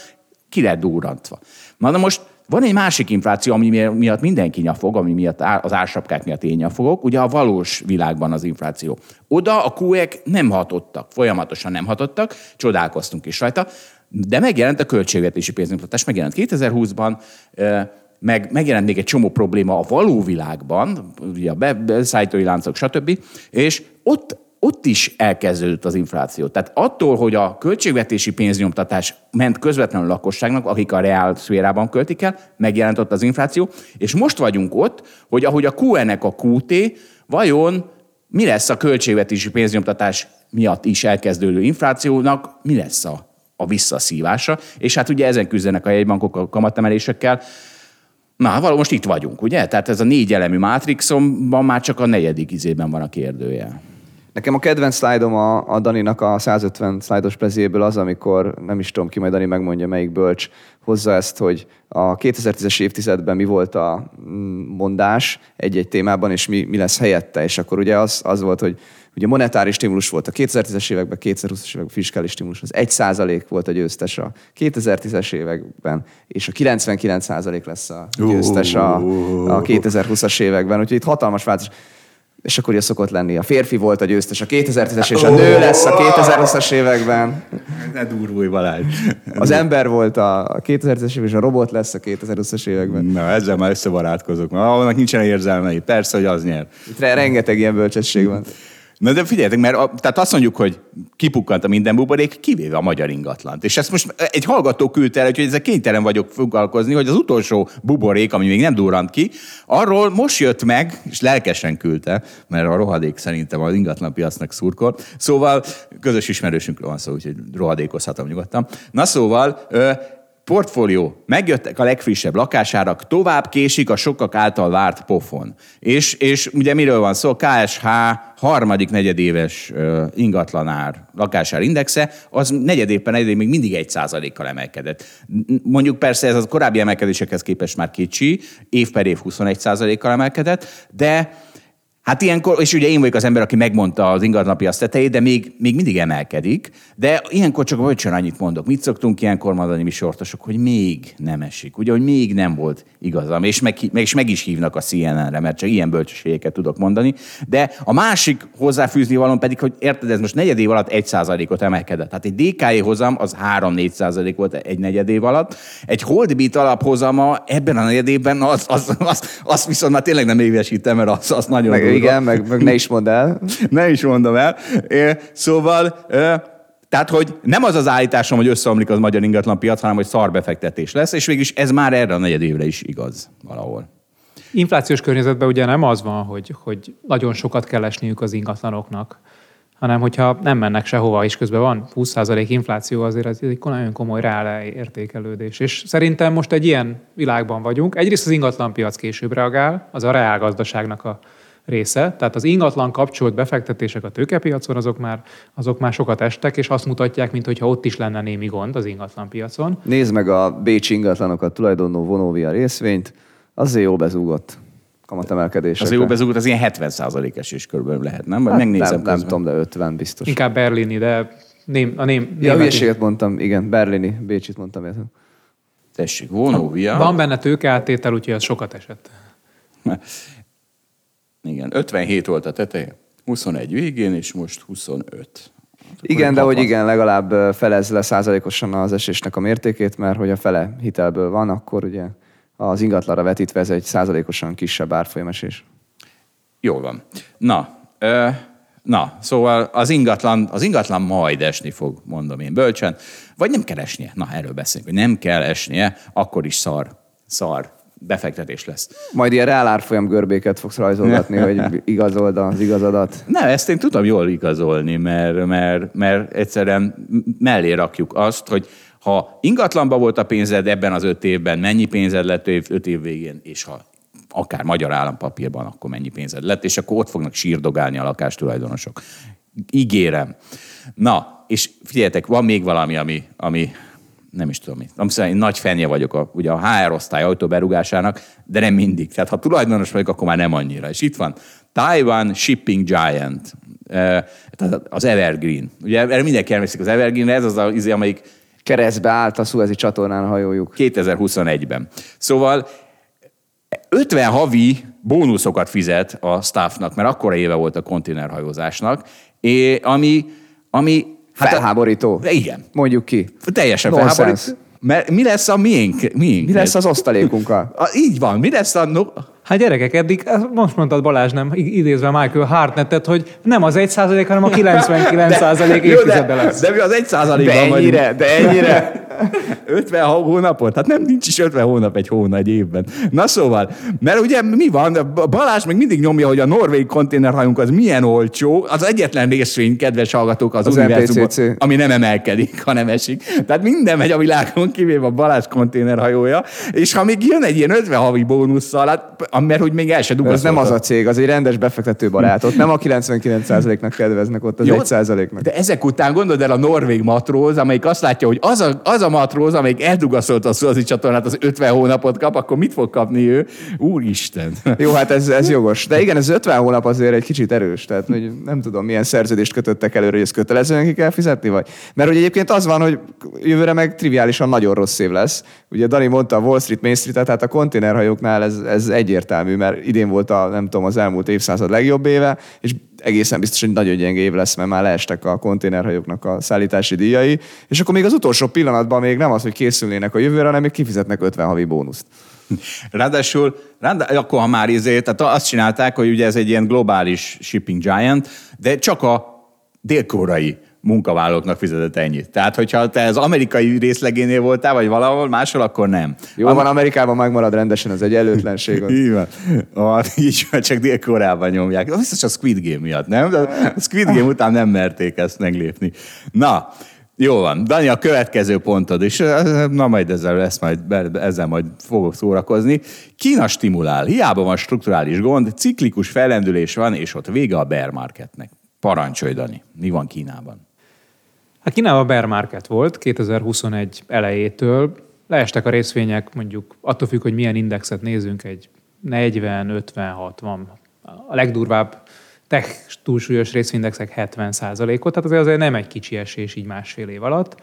ki lett durrantva. Na de most van egy másik infláció, ami miatt mindenki nyafog, ami miatt az ársapkák miatt én nyafogok, ugye a valós világban az infláció. Oda a QE-k nem hatottak, folyamatosan nem hatottak, csodálkoztunk is rajta, de megjelent a költségvetési pénzmutatás, megjelent 2020-ban, ö, meg megjelent még egy csomó probléma a való világban, ugye a beszállítói láncok, stb., és ott ott is elkezdődött az infláció. Tehát attól, hogy a költségvetési pénznyomtatás ment közvetlenül a lakosságnak, akik a reál szférában költik el, megjelent ott az infláció, és most vagyunk ott, hogy ahogy a QN-nek a QT, vajon mi lesz a költségvetési pénznyomtatás miatt is elkezdődő inflációnak, mi lesz a, a visszaszívása, és hát ugye ezen küzdenek a jegybankok a kamatemelésekkel, Na, való, most itt vagyunk, ugye? Tehát ez a négy elemű mátrixomban már csak a negyedik izében van a kérdője. Nekem a kedvenc szlájdom a, a Daninak a 150 szlájdos prezéből az, amikor nem is tudom ki, majd Dani megmondja, melyik bölcs hozza ezt, hogy a 2010-es évtizedben mi volt a mm, mondás egy-egy témában, és mi, mi lesz helyette. És akkor ugye az, az volt, hogy ugye monetáris stimulus volt a 2010-es években, 2020-as években fiskális stimulus, az 1 százalék volt a győztes a 2010-es években, és a 99 százalék lesz a győztes a, a 2020-as években. Úgyhogy itt hatalmas változás és akkor ugye szokott lenni. A férfi volt a győztes a 2010-es, és a nő lesz a 2020-as években. Ne durvulj, Balázs. Az ember volt a 2010-es években, és a robot lesz a 2020-as években. Na, ezzel már összebarátkozok. Mert annak nincsen érzelmei. Persze, hogy az nyer. Itt rengeteg ilyen bölcsesség van. Na de figyeljetek, mert a, tehát azt mondjuk, hogy kipukkant a minden buborék, kivéve a magyar ingatlant. És ezt most egy hallgató küldte el, hogy ezzel kénytelen vagyok foglalkozni, hogy az utolsó buborék, ami még nem durrant ki, arról most jött meg, és lelkesen küldte, mert a rohadék szerintem az ingatlanpiacnak szurkol. Szóval közös ismerősünkről van szó, úgyhogy rohadékozhatom nyugodtan. Na szóval, portfólió, megjöttek a legfrissebb lakásárak, tovább késik a sokak által várt pofon. És, és ugye miről van szó? KSH harmadik negyedéves ingatlanár lakásár indexe, az negyedéppen negyedév még mindig egy százalékkal emelkedett. Mondjuk persze ez a korábbi emelkedésekhez képest már kicsi, év per év 21 százalékkal emelkedett, de Hát ilyenkor, és ugye én vagyok az ember, aki megmondta az ingatlanpiac tetejét, de még, még mindig emelkedik. De ilyenkor csak olcsón annyit mondok. Mit szoktunk ilyenkor mondani mi sortosok, hogy még nem esik. Ugye, hogy még nem volt igazam. És meg, és meg is hívnak a CNN-re, mert csak ilyen bölcsességeket tudok mondani. De a másik hozzáfűzni valom pedig, hogy érted, ez most negyed év alatt egy százalékot emelkedett. Tehát egy DKI hozam az 3-4 százalék volt egy negyed év alatt. Egy holdbit alaphozama ebben a negyed évben, az, az, az, az, az viszont már tényleg nem évesítem, mert az, az nagyon igen, meg, meg ne is mondd el. ne is mondom el. Szóval tehát, hogy nem az az állításom, hogy összeomlik az magyar ingatlanpiac, hanem hogy szarbefektetés lesz, és végülis ez már erre a negyed évre is igaz valahol. Inflációs környezetben ugye nem az van, hogy, hogy nagyon sokat kell esniük az ingatlanoknak, hanem hogyha nem mennek sehova, és közben van 20% infláció, azért ez egy nagyon komoly reál értékelődés. És szerintem most egy ilyen világban vagyunk. Egyrészt az ingatlanpiac később reagál, az a reál gazdaságnak a része. Tehát az ingatlan kapcsolt befektetések a tőkepiacon, azok már, azok már sokat estek, és azt mutatják, mintha ott is lenne némi gond az ingatlan piacon. Nézd meg a Bécsi ingatlanokat tulajdonló Vonóvia részvényt, azért jól bezúgott kamatemelkedés. Az jó bezúgott, az ilyen 70 es is körülbelül lehet, nem? Vagy hát megnézem nem, nem tudom, de 50 biztos. Inkább berlini, de ném, a ném... Ja, hülyeséget mondtam, igen, berlini, Bécsit mondtam. Értem. Tessék, Vonóvia. Van benne tőkeáttétel, úgyhogy az sokat esett. Igen, 57 volt a teteje, 21 végén, és most 25. Hát igen, de hogy igen, legalább felez le százalékosan az esésnek a mértékét, mert hogy a fele hitelből van, akkor ugye az ingatlanra vetítve ez egy százalékosan kisebb árfolyamesés. Jól van. Na, ö, na, szóval az ingatlan, az ingatlan majd esni fog, mondom én bölcsen, vagy nem kell esnie. Na, erről beszélünk, hogy nem kell esnie, akkor is szar. Szar befektetés lesz. Majd ilyen reálárfolyam görbéket fogsz rajzolgatni, hogy igazold az igazadat. Ne, ezt én tudom jól igazolni, mert, mert, mert egyszerűen mellé rakjuk azt, hogy ha ingatlanba volt a pénzed ebben az öt évben, mennyi pénzed lett öt év végén, és ha akár magyar állampapírban, akkor mennyi pénzed lett, és akkor ott fognak sírdogálni a lakástulajdonosok. Ígérem. Na, és figyeljetek, van még valami, ami, ami nem is tudom mit. Amúgy én nagy fenje vagyok a, ugye a HR osztály autóberugásának, de nem mindig. Tehát ha tulajdonos vagyok, akkor már nem annyira. És itt van Taiwan Shipping Giant, tehát az Evergreen. Ugye erre mindenki emlékszik az Evergreen, ez az az, izé, amelyik keresztbe állt a Suezi csatornán a hajójuk. 2021-ben. Szóval 50 havi bónuszokat fizet a staffnak, mert akkora éve volt a konténerhajózásnak, ami, ami Hát Felháborító. A, igen. Mondjuk ki. Teljesen Nonsense. felháborító. Mert mi lesz a miénk? miénk Mi lesz az osztalékunkkal? A, így van, mi lesz a... No... Hát gyerekek, eddig, most mondtad Balázs, nem idézve Michael Hartnettet, hogy nem az 1 százalék, hanem a 99 százalék Jó, évtizede lesz. De mi az egy százalékban De vagyunk. ennyire, de ennyire. 50 hónapot? Hát nem, nincs is 50 hónap egy hónap egy évben. Na szóval, mert ugye mi van, Balázs még mindig nyomja, hogy a norvég konténerhajónk az milyen olcsó, az egyetlen részvény, kedves hallgatók, az, Az univerzumban, MPCC. ami nem emelkedik, hanem esik. Tehát minden megy a világon, kivéve a Balázs konténerhajója, és ha még jön egy ilyen 50 havi bónusszal, hát, mert hogy még el se Ez nem az a cég, az egy rendes befektető barát. Ott nem a 99%-nak kedveznek, ott az Jó, 1%-nak. De ezek után gondold el a norvég matróz, amelyik azt látja, hogy az a, az a matróz, amelyik eldugaszolta a szuazi csatornát, az 50 hónapot kap, akkor mit fog kapni ő? Úristen! Jó, hát ez, ez jogos. De igen, ez 50 hónap azért egy kicsit erős. Tehát hogy nem tudom, milyen szerződést kötöttek előre, hogy ezt kötelezően ki kell fizetni, vagy? Mert hogy egyébként az van, hogy jövőre meg triviálisan nagyon rossz év lesz. Ugye Dani mondta a Wall Street, Main Street, tehát a konténerhajóknál ez, ez egyértelmű, mert idén volt a, nem tudom, az elmúlt évszázad legjobb éve, és egészen biztos, hogy nagyon gyenge év lesz, mert már leestek a konténerhajóknak a szállítási díjai, és akkor még az utolsó pillanatban még nem az, hogy készülnének a jövőre, hanem még kifizetnek 50 havi bónuszt. Ráadásul, ráadá, akkor ha már izé, tehát azt csinálták, hogy ugye ez egy ilyen globális shipping giant, de csak a dél-koreai munkavállalóknak fizetett ennyit. Tehát, hogyha te az amerikai részlegénél voltál, vagy valahol máshol, akkor nem. Jó van, Amerikában megmarad rendesen az egyenlőtlenség. ott. Így van. A, így van, csak Dél-Koreában nyomják. Biztos a Squid Game miatt, nem? De a Squid Game után nem merték ezt meglépni. Na, jó van. Dani, a következő pontod, eh, na majd ezzel, ezt majd, ezzel majd fogok szórakozni. Kína stimulál. Hiába van strukturális gond, ciklikus fellendülés van, és ott vége a bear marketnek. Parancsolj, Dani. Mi van Kínában? Hát Kínában bear market volt 2021 elejétől. Leestek a részvények, mondjuk attól függ, hogy milyen indexet nézünk, egy 40, 50, 60. A legdurvább tech túlsúlyos részvényindexek 70 ot tehát azért, azért nem egy kicsi esés így másfél év alatt,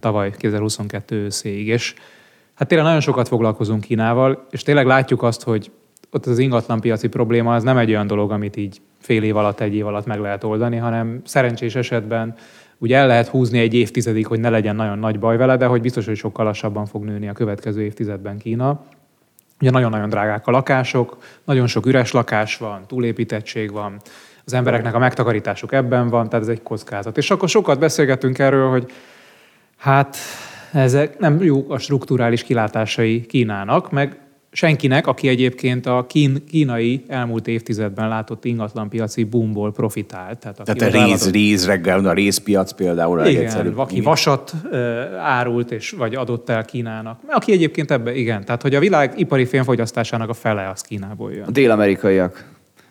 tavaly 2022 őszéig. És hát tényleg nagyon sokat foglalkozunk Kínával, és tényleg látjuk azt, hogy ott az ingatlanpiaci probléma az nem egy olyan dolog, amit így fél év alatt, egy év alatt meg lehet oldani, hanem szerencsés esetben ugye el lehet húzni egy évtizedig, hogy ne legyen nagyon nagy baj vele, de hogy biztos, hogy sokkal lassabban fog nőni a következő évtizedben Kína. Ugye nagyon-nagyon drágák a lakások, nagyon sok üres lakás van, túlépítettség van, az embereknek a megtakarításuk ebben van, tehát ez egy kockázat. És akkor sokat beszélgetünk erről, hogy hát ezek nem jó a strukturális kilátásai Kínának, meg senkinek, aki egyébként a kín, kínai elmúlt évtizedben látott ingatlanpiaci boomból profitált. Tehát, aki Tehát a az réz, réz reggel, a részpiac például a igen, legegyszerűbb. aki vasat uh, árult és vagy adott el Kínának. Aki egyébként ebbe, igen. Tehát, hogy a világ ipari félfogyasztásának a fele az Kínából jön. A dél-amerikaiak,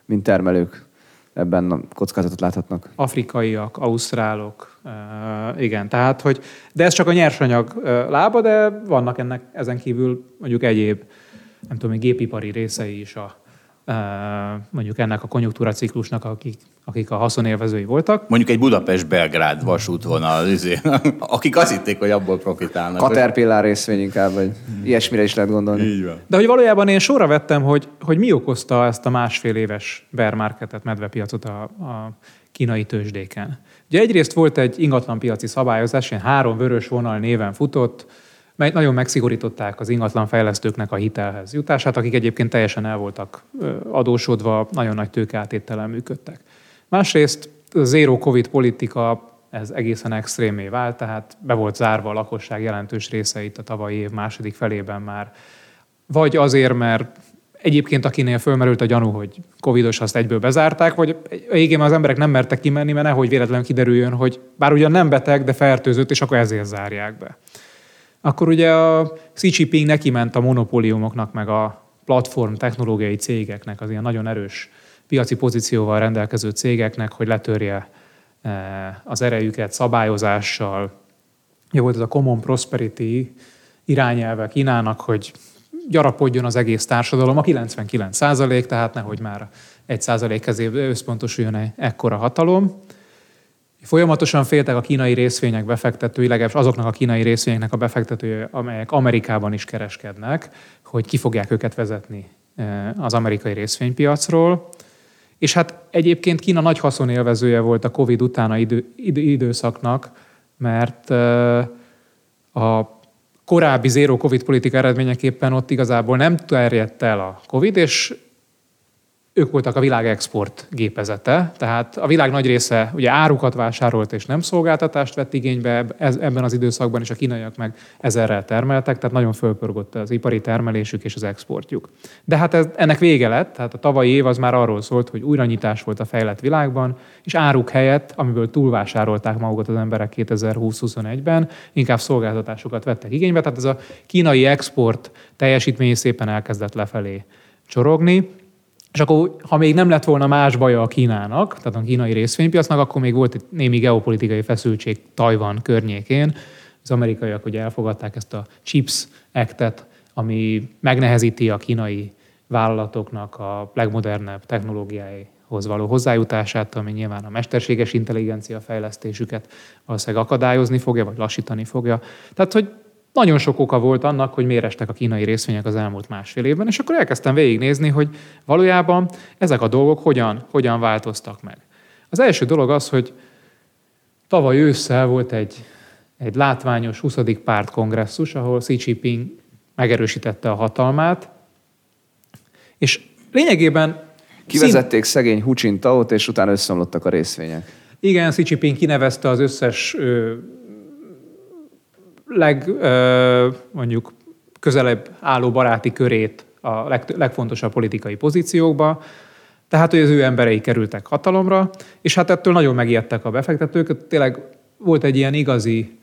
mint termelők, ebben a kockázatot láthatnak. afrikaiak, ausztrálok, uh, igen, tehát, hogy, de ez csak a nyersanyag uh, lába, de vannak ennek ezen kívül mondjuk egyéb, nem tudom, hogy gépipari részei is a, uh, mondjuk ennek a konjunktúra ciklusnak, akik, akik a haszonélvezői voltak. Mondjuk egy Budapest-Belgrád vasútvonal, izé, akik azt hitték, hogy abból profitálnak. Caterpillar részvény inkább, vagy ilyesmire is lehet gondolni. Így van. De hogy valójában én sorra vettem, hogy, hogy mi okozta ezt a másfél éves bear marketet, medvepiacot a, a kínai tőzsdéken. Ugye egyrészt volt egy ingatlanpiaci szabályozás, ilyen három vörös vonal néven futott, mely nagyon megszigorították az ingatlanfejlesztőknek a hitelhez jutását, akik egyébként teljesen el voltak adósodva, nagyon nagy tőkeátétellel működtek. Másrészt a zero covid politika ez egészen extrémé vált, tehát be volt zárva a lakosság jelentős része itt a tavalyi év második felében már. Vagy azért, mert egyébként akinél fölmerült a gyanú, hogy covidos, azt egyből bezárták, vagy igen, az emberek nem mertek kimenni, mert nehogy véletlenül kiderüljön, hogy bár ugyan nem beteg, de fertőzött, és akkor ezért zárják be. Akkor ugye a Xi Jinping neki ment a monopóliumoknak, meg a platform technológiai cégeknek, az ilyen nagyon erős piaci pozícióval rendelkező cégeknek, hogy letörje eh, az erejüket szabályozással. Ugye volt ez a Common Prosperity irányelve Kínának, hogy gyarapodjon az egész társadalom, a 99 százalék, tehát nehogy már 1 százalék kezébe összpontosuljon egy ekkora hatalom. Folyamatosan féltek a kínai részvények befektetői, legalábbis azoknak a kínai részvényeknek a befektetői, amelyek Amerikában is kereskednek, hogy ki fogják őket vezetni eh, az amerikai részvénypiacról. És hát egyébként Kína nagy haszonélvezője volt a Covid utána idő, idő, időszaknak, mert eh, a korábbi zéró Covid politika eredményeképpen ott igazából nem terjedt el a Covid, és ők voltak a világ export gépezete, tehát a világ nagy része ugye árukat vásárolt és nem szolgáltatást vett igénybe ebben az időszakban, és a kínaiak meg ezerrel termeltek, tehát nagyon fölpörgött az ipari termelésük és az exportjuk. De hát ez, ennek vége lett, tehát a tavalyi év az már arról szólt, hogy újranyitás volt a fejlett világban, és áruk helyett, amiből túlvásárolták magukat az emberek 2020-21-ben, inkább szolgáltatásokat vettek igénybe, tehát ez a kínai export teljesítmény szépen elkezdett lefelé csorogni, és akkor, ha még nem lett volna más baja a Kínának, tehát a kínai részvénypiacnak, akkor még volt egy némi geopolitikai feszültség Tajvan környékén. Az amerikaiak ugye elfogadták ezt a CHIPS Act-et, ami megnehezíti a kínai vállalatoknak a legmodernebb technológiáihoz való hozzájutását, ami nyilván a mesterséges intelligencia fejlesztésüket valószínűleg akadályozni fogja, vagy lassítani fogja. Tehát, hogy nagyon sok oka volt annak, hogy miért estek a kínai részvények az elmúlt másfél évben, és akkor elkezdtem végignézni, hogy valójában ezek a dolgok hogyan, hogyan változtak meg. Az első dolog az, hogy tavaly ősszel volt egy, egy látványos 20. pártkongresszus, ahol Xi Jinping megerősítette a hatalmát, és lényegében... Kivezették szín... szegény Hu Jintao-t, és utána összeomlottak a részvények. Igen, Xi Jinping kinevezte az összes leg, mondjuk közelebb álló baráti körét a leg, legfontosabb politikai pozíciókba, tehát, hogy az ő emberei kerültek hatalomra, és hát ettől nagyon megijedtek a befektetők. Tényleg volt egy ilyen igazi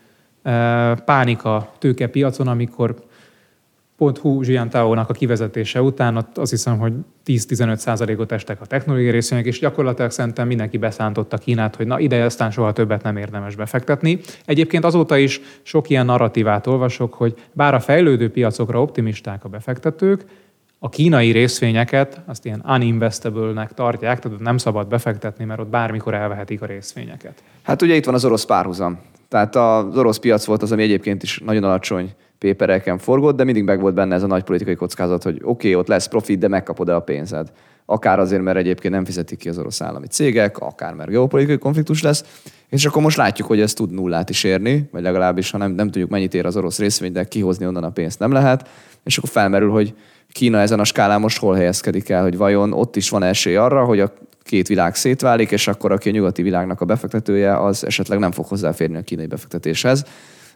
pánika tőkepiacon, amikor Hu Jiantao-nak a kivezetése után ott azt hiszem, hogy 10-15 százalékot estek a technológiai részvények, és gyakorlatilag szerintem mindenki beszántotta Kínát, hogy na ide aztán soha többet nem érdemes befektetni. Egyébként azóta is sok ilyen narratívát olvasok, hogy bár a fejlődő piacokra optimisták a befektetők, a kínai részvényeket azt ilyen uninvestable-nek tartják, tehát nem szabad befektetni, mert ott bármikor elvehetik a részvényeket. Hát ugye itt van az orosz párhuzam. Tehát az orosz piac volt az, ami egyébként is nagyon alacsony pépereken forgott, de mindig meg volt benne ez a nagy politikai kockázat, hogy oké, okay, ott lesz profit, de megkapod-e a pénzed. Akár azért, mert egyébként nem fizetik ki az orosz állami cégek, akár mert geopolitikai konfliktus lesz, és akkor most látjuk, hogy ez tud nullát is érni, vagy legalábbis, ha nem, nem tudjuk, mennyit ér az orosz részvény, de kihozni onnan a pénzt nem lehet, és akkor felmerül, hogy Kína ezen a skálán most hol helyezkedik el, hogy vajon ott is van esély arra, hogy a két világ szétválik, és akkor aki a nyugati világnak a befektetője, az esetleg nem fog hozzáférni a kínai befektetéshez.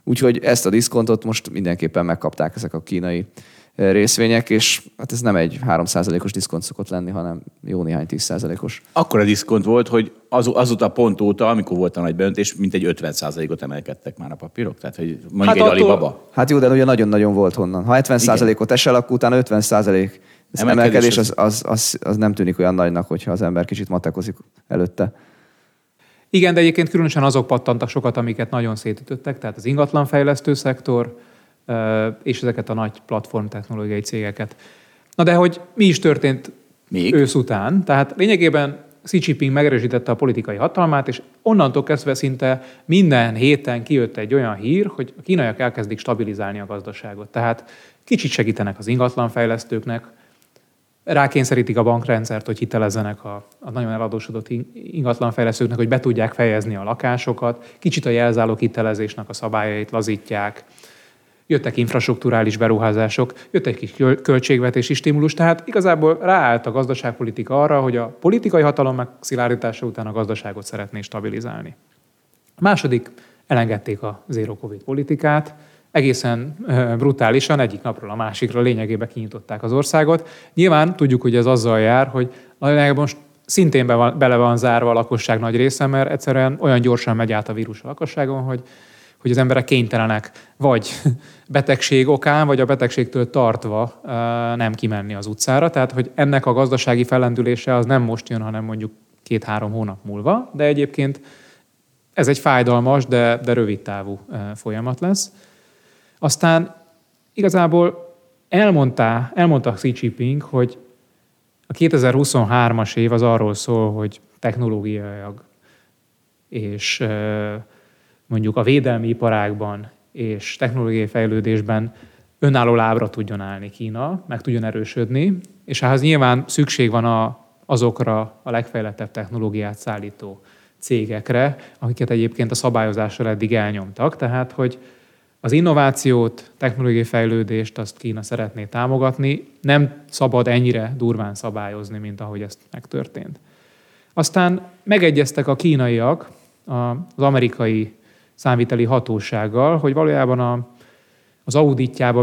Úgyhogy ezt a diszkontot most mindenképpen megkapták ezek a kínai eh, részvények, és hát ez nem egy 3%-os diszkont szokott lenni, hanem jó néhány 10%-os. Akkor a diszkont volt, hogy az, azóta pont óta, amikor volt a nagy beöntés, mint egy 50%-ot emelkedtek már a papírok? Tehát, hogy mondjuk hát egy attól... Alibaba? Hát jó, de ugye nagyon-nagyon volt honnan. Ha 70%-ot esel, akkor utána 50% ez emelkedés, az, az, az, az, nem tűnik olyan nagynak, hogyha az ember kicsit matekozik előtte. Igen, de egyébként különösen azok pattantak sokat, amiket nagyon szétütöttek, tehát az ingatlanfejlesztő szektor, és ezeket a nagy platform technológiai cégeket. Na de hogy mi is történt Még? ősz után? Tehát lényegében Xi Jinping megerősítette a politikai hatalmát, és onnantól kezdve szinte minden héten kijött egy olyan hír, hogy a kínaiak elkezdik stabilizálni a gazdaságot. Tehát kicsit segítenek az ingatlanfejlesztőknek, rákényszerítik a bankrendszert, hogy hitelezzenek a, a nagyon eladósodott ingatlanfejlesztőknek, hogy be tudják fejezni a lakásokat, kicsit a jelzálók hitelezésnek a szabályait lazítják, jöttek infrastruktúrális beruházások, jött egy kis költségvetési stimulus, tehát igazából ráállt a gazdaságpolitika arra, hogy a politikai hatalom megszilárdítása után a gazdaságot szeretné stabilizálni. Második, elengedték a zero covid politikát, egészen brutálisan egyik napról a másikra lényegében kinyitották az országot. Nyilván tudjuk, hogy ez azzal jár, hogy most szintén be van, bele van zárva a lakosság nagy része, mert egyszerűen olyan gyorsan megy át a vírus a lakosságon, hogy, hogy az emberek kénytelenek vagy betegség okán, vagy a betegségtől tartva nem kimenni az utcára. Tehát, hogy ennek a gazdasági fellendülése az nem most jön, hanem mondjuk két-három hónap múlva, de egyébként ez egy fájdalmas, de, de rövid távú folyamat lesz. Aztán igazából elmondta, elmondta Xi Jinping, hogy a 2023-as év az arról szól, hogy technológiailag és mondjuk a védelmi iparágban és technológiai fejlődésben önálló lábra tudjon állni Kína, meg tudjon erősödni, és ehhez nyilván szükség van a, azokra a legfejlettebb technológiát szállító cégekre, akiket egyébként a szabályozással eddig elnyomtak, tehát hogy Az innovációt, technológiai fejlődést azt Kína szeretné támogatni, nem szabad ennyire durván szabályozni, mint ahogy ezt megtörtént. Aztán megegyeztek a kínaiak az amerikai számviteli hatósággal, hogy valójában a, az auditjába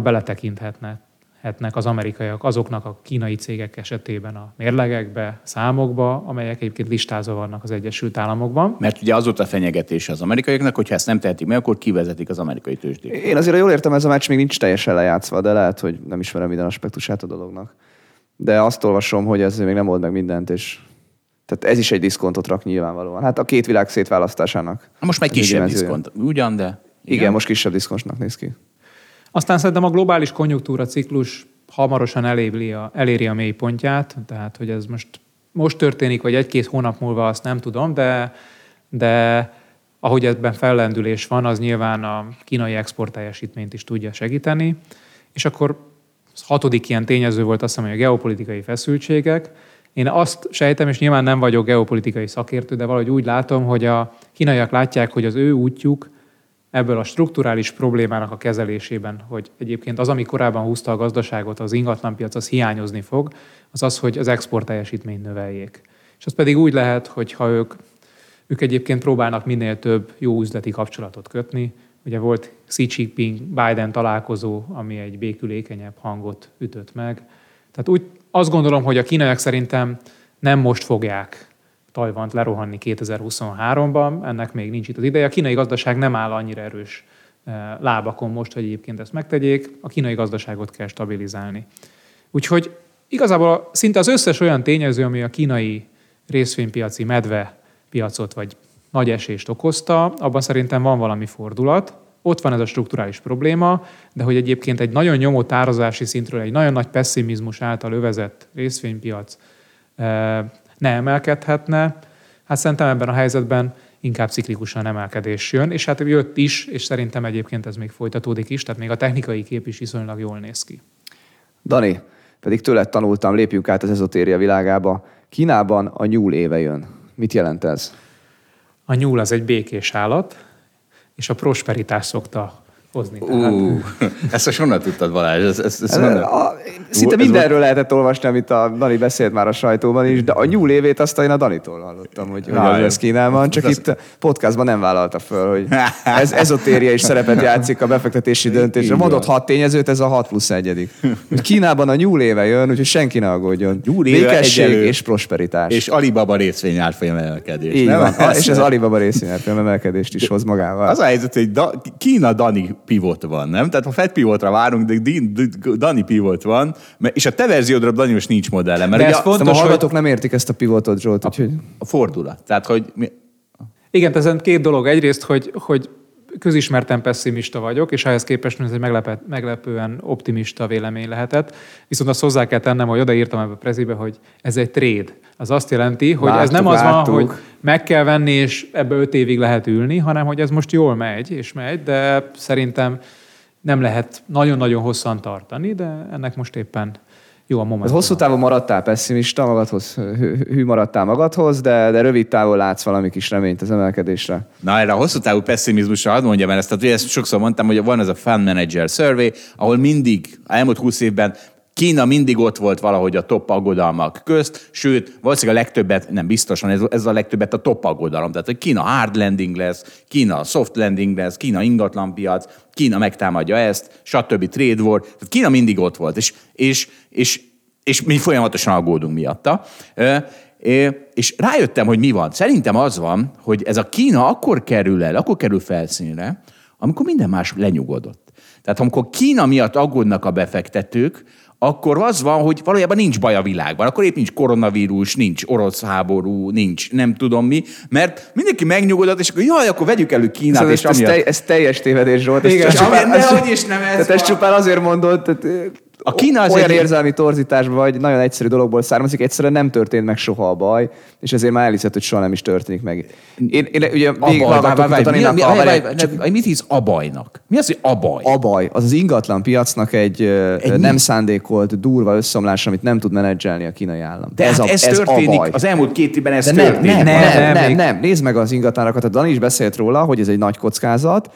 beletekinthetnek az amerikaiak azoknak a kínai cégek esetében a mérlegekbe, számokba, amelyek egyébként listázva vannak az Egyesült Államokban. Mert ugye az ott a fenyegetés az amerikaiaknak, hogy ha ezt nem tehetik meg, akkor kivezetik az amerikai tőzsdét. Én azért jól értem, ez a meccs még nincs teljesen lejátszva, de lehet, hogy nem ismerem minden aspektusát a dolognak. De azt olvasom, hogy ez még nem old meg mindent, és tehát ez is egy diszkontot rak nyilvánvalóan. Hát a két világ szétválasztásának. Most meg kisebb diszkont, ugyan, de... Igen, igen most kisebb diszkontnak néz ki. Aztán szerintem a globális konjunktúra ciklus hamarosan eléri a, eléri a mélypontját, tehát hogy ez most, most történik, vagy egy-két hónap múlva, azt nem tudom, de, de ahogy ebben fellendülés van, az nyilván a kínai exportteljesítményt is tudja segíteni. És akkor hatodik ilyen tényező volt azt hiszem, hogy a geopolitikai feszültségek. Én azt sejtem, és nyilván nem vagyok geopolitikai szakértő, de valahogy úgy látom, hogy a kínaiak látják, hogy az ő útjuk ebből a strukturális problémának a kezelésében, hogy egyébként az, ami korábban húzta a gazdaságot, az ingatlanpiac, az hiányozni fog, az az, hogy az export teljesítményt növeljék. És az pedig úgy lehet, hogy ha ők, ők egyébként próbálnak minél több jó üzleti kapcsolatot kötni, Ugye volt Xi Jinping-Biden találkozó, ami egy békülékenyebb hangot ütött meg. Tehát úgy azt gondolom, hogy a kínaiak szerintem nem most fogják Tajvant lerohanni 2023-ban, ennek még nincs itt az ideje. A kínai gazdaság nem áll annyira erős eh, lábakon most, hogy egyébként ezt megtegyék. A kínai gazdaságot kell stabilizálni. Úgyhogy igazából szinte az összes olyan tényező, ami a kínai részvénypiaci medve piacot vagy nagy esést okozta, abban szerintem van valami fordulat. Ott van ez a strukturális probléma, de hogy egyébként egy nagyon nyomó tározási szintről, egy nagyon nagy pessimizmus által övezett részvénypiac eh, ne emelkedhetne, hát szerintem ebben a helyzetben inkább ciklikusan emelkedés jön, és hát jött is, és szerintem egyébként ez még folytatódik is, tehát még a technikai kép is viszonylag jól néz ki. Dani, pedig tőled tanultam, lépjünk át az ezotéria világába. Kínában a nyúl éve jön. Mit jelent ez? A nyúl az egy békés állat, és a prosperitás szokta hozni. Tehát... Uh, ezt most honnan tudtad, Balázs? Ezt, ezt, ezt honnan? A, szinte uh, mindenről volt... lehetett olvasni, amit a Dani beszélt már a sajtóban is, de a nyúl évét azt én a Danitól hallottam, hogy, az lesz Kínában, csak itt podcastban nem vállalta föl, hogy ez ezotéria is szerepet játszik a befektetési döntésre. Mondott hat tényezőt, ez a hat plusz egyedik. Hogy Kínában a nyúl éve jön, úgyhogy senki ne aggódjon. Nyúl Békesség és prosperitás. És Alibaba részvény árfolyam emelkedés. Így nem? van. És ez Alibaba részvény árfolyam emelkedést is hoz magával. Az a helyzet, hogy da, Kína Dani pivot van, nem? Tehát ha Fed pivotra várunk, de Dani pivot van, és a te verziódra Dani most nincs modelle. Mert de ez fontos, a hallgatók hogy... nem értik ezt a pivotot, Zsolt, a, úgyhogy... A fordulat. Tehát, hogy... Mi... Igen, ezen két dolog. Egyrészt, hogy, hogy közismerten pessimista vagyok, és ehhez képest ez egy meglepet, meglepően optimista vélemény lehetett. Viszont azt hozzá kell tennem, hogy odaírtam ebbe a prezibe, hogy ez egy trade. Az azt jelenti, hogy láttuk, ez nem az láttuk. van, hogy meg kell venni, és ebbe öt évig lehet ülni, hanem hogy ez most jól megy, és megy, de szerintem nem lehet nagyon-nagyon hosszan tartani, de ennek most éppen jó a momentum. Hosszú távon maradtál pessimista magadhoz, hű maradtál magadhoz, de, de rövid távon látsz valami kis reményt az emelkedésre. Na erre a hosszú távú pessimizmusra hadd mondjam el ezt, tehát ezt sokszor mondtam, hogy van ez a Fund Manager Survey, ahol mindig elmúlt 20 évben Kína mindig ott volt valahogy a top aggodalmak közt, sőt, valószínűleg a legtöbbet, nem biztosan, ez, a legtöbbet a top aggodalom. Tehát, hogy Kína hard landing lesz, Kína soft landing lesz, Kína ingatlanpiac, Kína megtámadja ezt, stb. trade war. Tehát Kína mindig ott volt, és, és, és, és mi folyamatosan aggódunk miatta. És rájöttem, hogy mi van. Szerintem az van, hogy ez a Kína akkor kerül el, akkor kerül felszínre, amikor minden más lenyugodott. Tehát amikor Kína miatt aggódnak a befektetők, akkor az van, hogy valójában nincs baj a világban. Akkor épp nincs koronavírus, nincs orosz háború, nincs nem tudom mi, mert mindenki megnyugodott, és akkor jaj, akkor vegyük elő Kínát. Szóval és ez, ez, te, ez teljes tévedés volt. Igen, ez, csupán, ez, is nem ez tehát ez csupán azért mondod, tehát a Kína az olyan egy... érzelmi torzítás vagy, nagyon egyszerű dologból származik, egyszerűen nem történt meg soha a baj, és ezért már elhiszed, hogy soha nem is történik meg. Én, én ugye végig Mit hisz a bajnak? Mi az, hogy a baj? A baj. Az az ingatlan piacnak egy, egy nem mi? szándékolt, durva összeomlás, amit nem tud menedzselni a kínai állam. De ez, hát a, ez, ez történik, a baj. az elmúlt két évben ez De történik. Nem, nem, nem, nem, nem, nem, nézd meg az ingatlanokat, a Dani is beszélt róla, hogy ez egy nagy kockázat,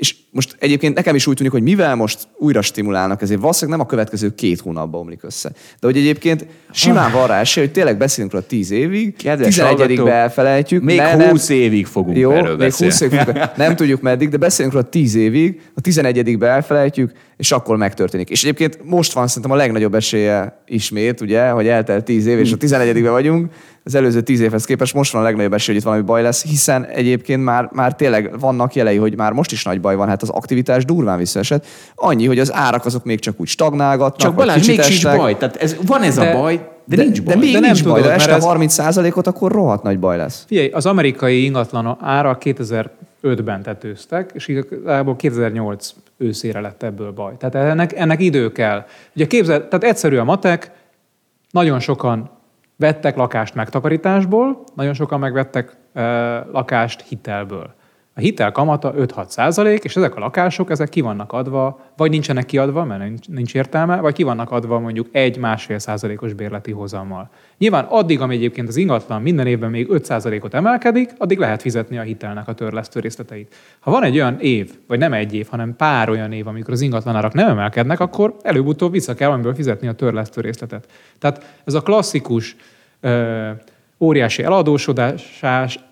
És most egyébként nekem is úgy tűnik, hogy mivel most újra stimulálnak, ezért valószínűleg nem a következő két hónapban omlik össze. De hogy egyébként simán van rá esély, hogy tényleg beszélünk róla 10 évig, Kedves 11 hallgató, elfelejtjük. Még ne, 20 évig fogunk jó, erről még 20 beszélni. évig, fogunk- nem tudjuk meddig, de beszélünk róla 10 évig, a 11 elfelejtjük, és akkor megtörténik. És egyébként most van szerintem a legnagyobb esélye ismét, ugye, hogy eltelt 10 év, és a 11 vagyunk, az előző 10 évhez képest most van a legnagyobb esély, hogy itt valami baj lesz, hiszen egyébként már, már tényleg vannak jelei, hogy már most is nagy baj van, hát az aktivitás durván visszaesett. Annyi, hogy az árak azok még csak úgy stagnálgatnak, Csak Balázs, még sincs baj. Tehát ez, van ez De- a baj, de, De, nincs baj. de még De nem nincs baj, tudod, de este ez- 30%-ot, akkor rohadt nagy baj lesz. Figyelj, az amerikai ingatlan ára 2005-ben tetőztek, és igazából 2008 őszére lett ebből baj. Tehát ennek, ennek idő kell. Ugye képzel, tehát egyszerű a matek, nagyon sokan vettek lakást megtakarításból, nagyon sokan megvettek lakást hitelből. A hitel kamata 5-6 százalék, és ezek a lakások, ezek ki vannak adva, vagy nincsenek kiadva, mert nincs, nincs értelme, vagy ki vannak adva mondjuk 1-1,5 százalékos bérleti hozammal. Nyilván addig, amíg egyébként az ingatlan minden évben még 5 százalékot emelkedik, addig lehet fizetni a hitelnek a törlesztő részleteit. Ha van egy olyan év, vagy nem egy év, hanem pár olyan év, amikor az ingatlanárak nem emelkednek, akkor előbb-utóbb vissza kell amiből fizetni a törlesztő részletet. Tehát ez a klasszikus ö, óriási eladósodás,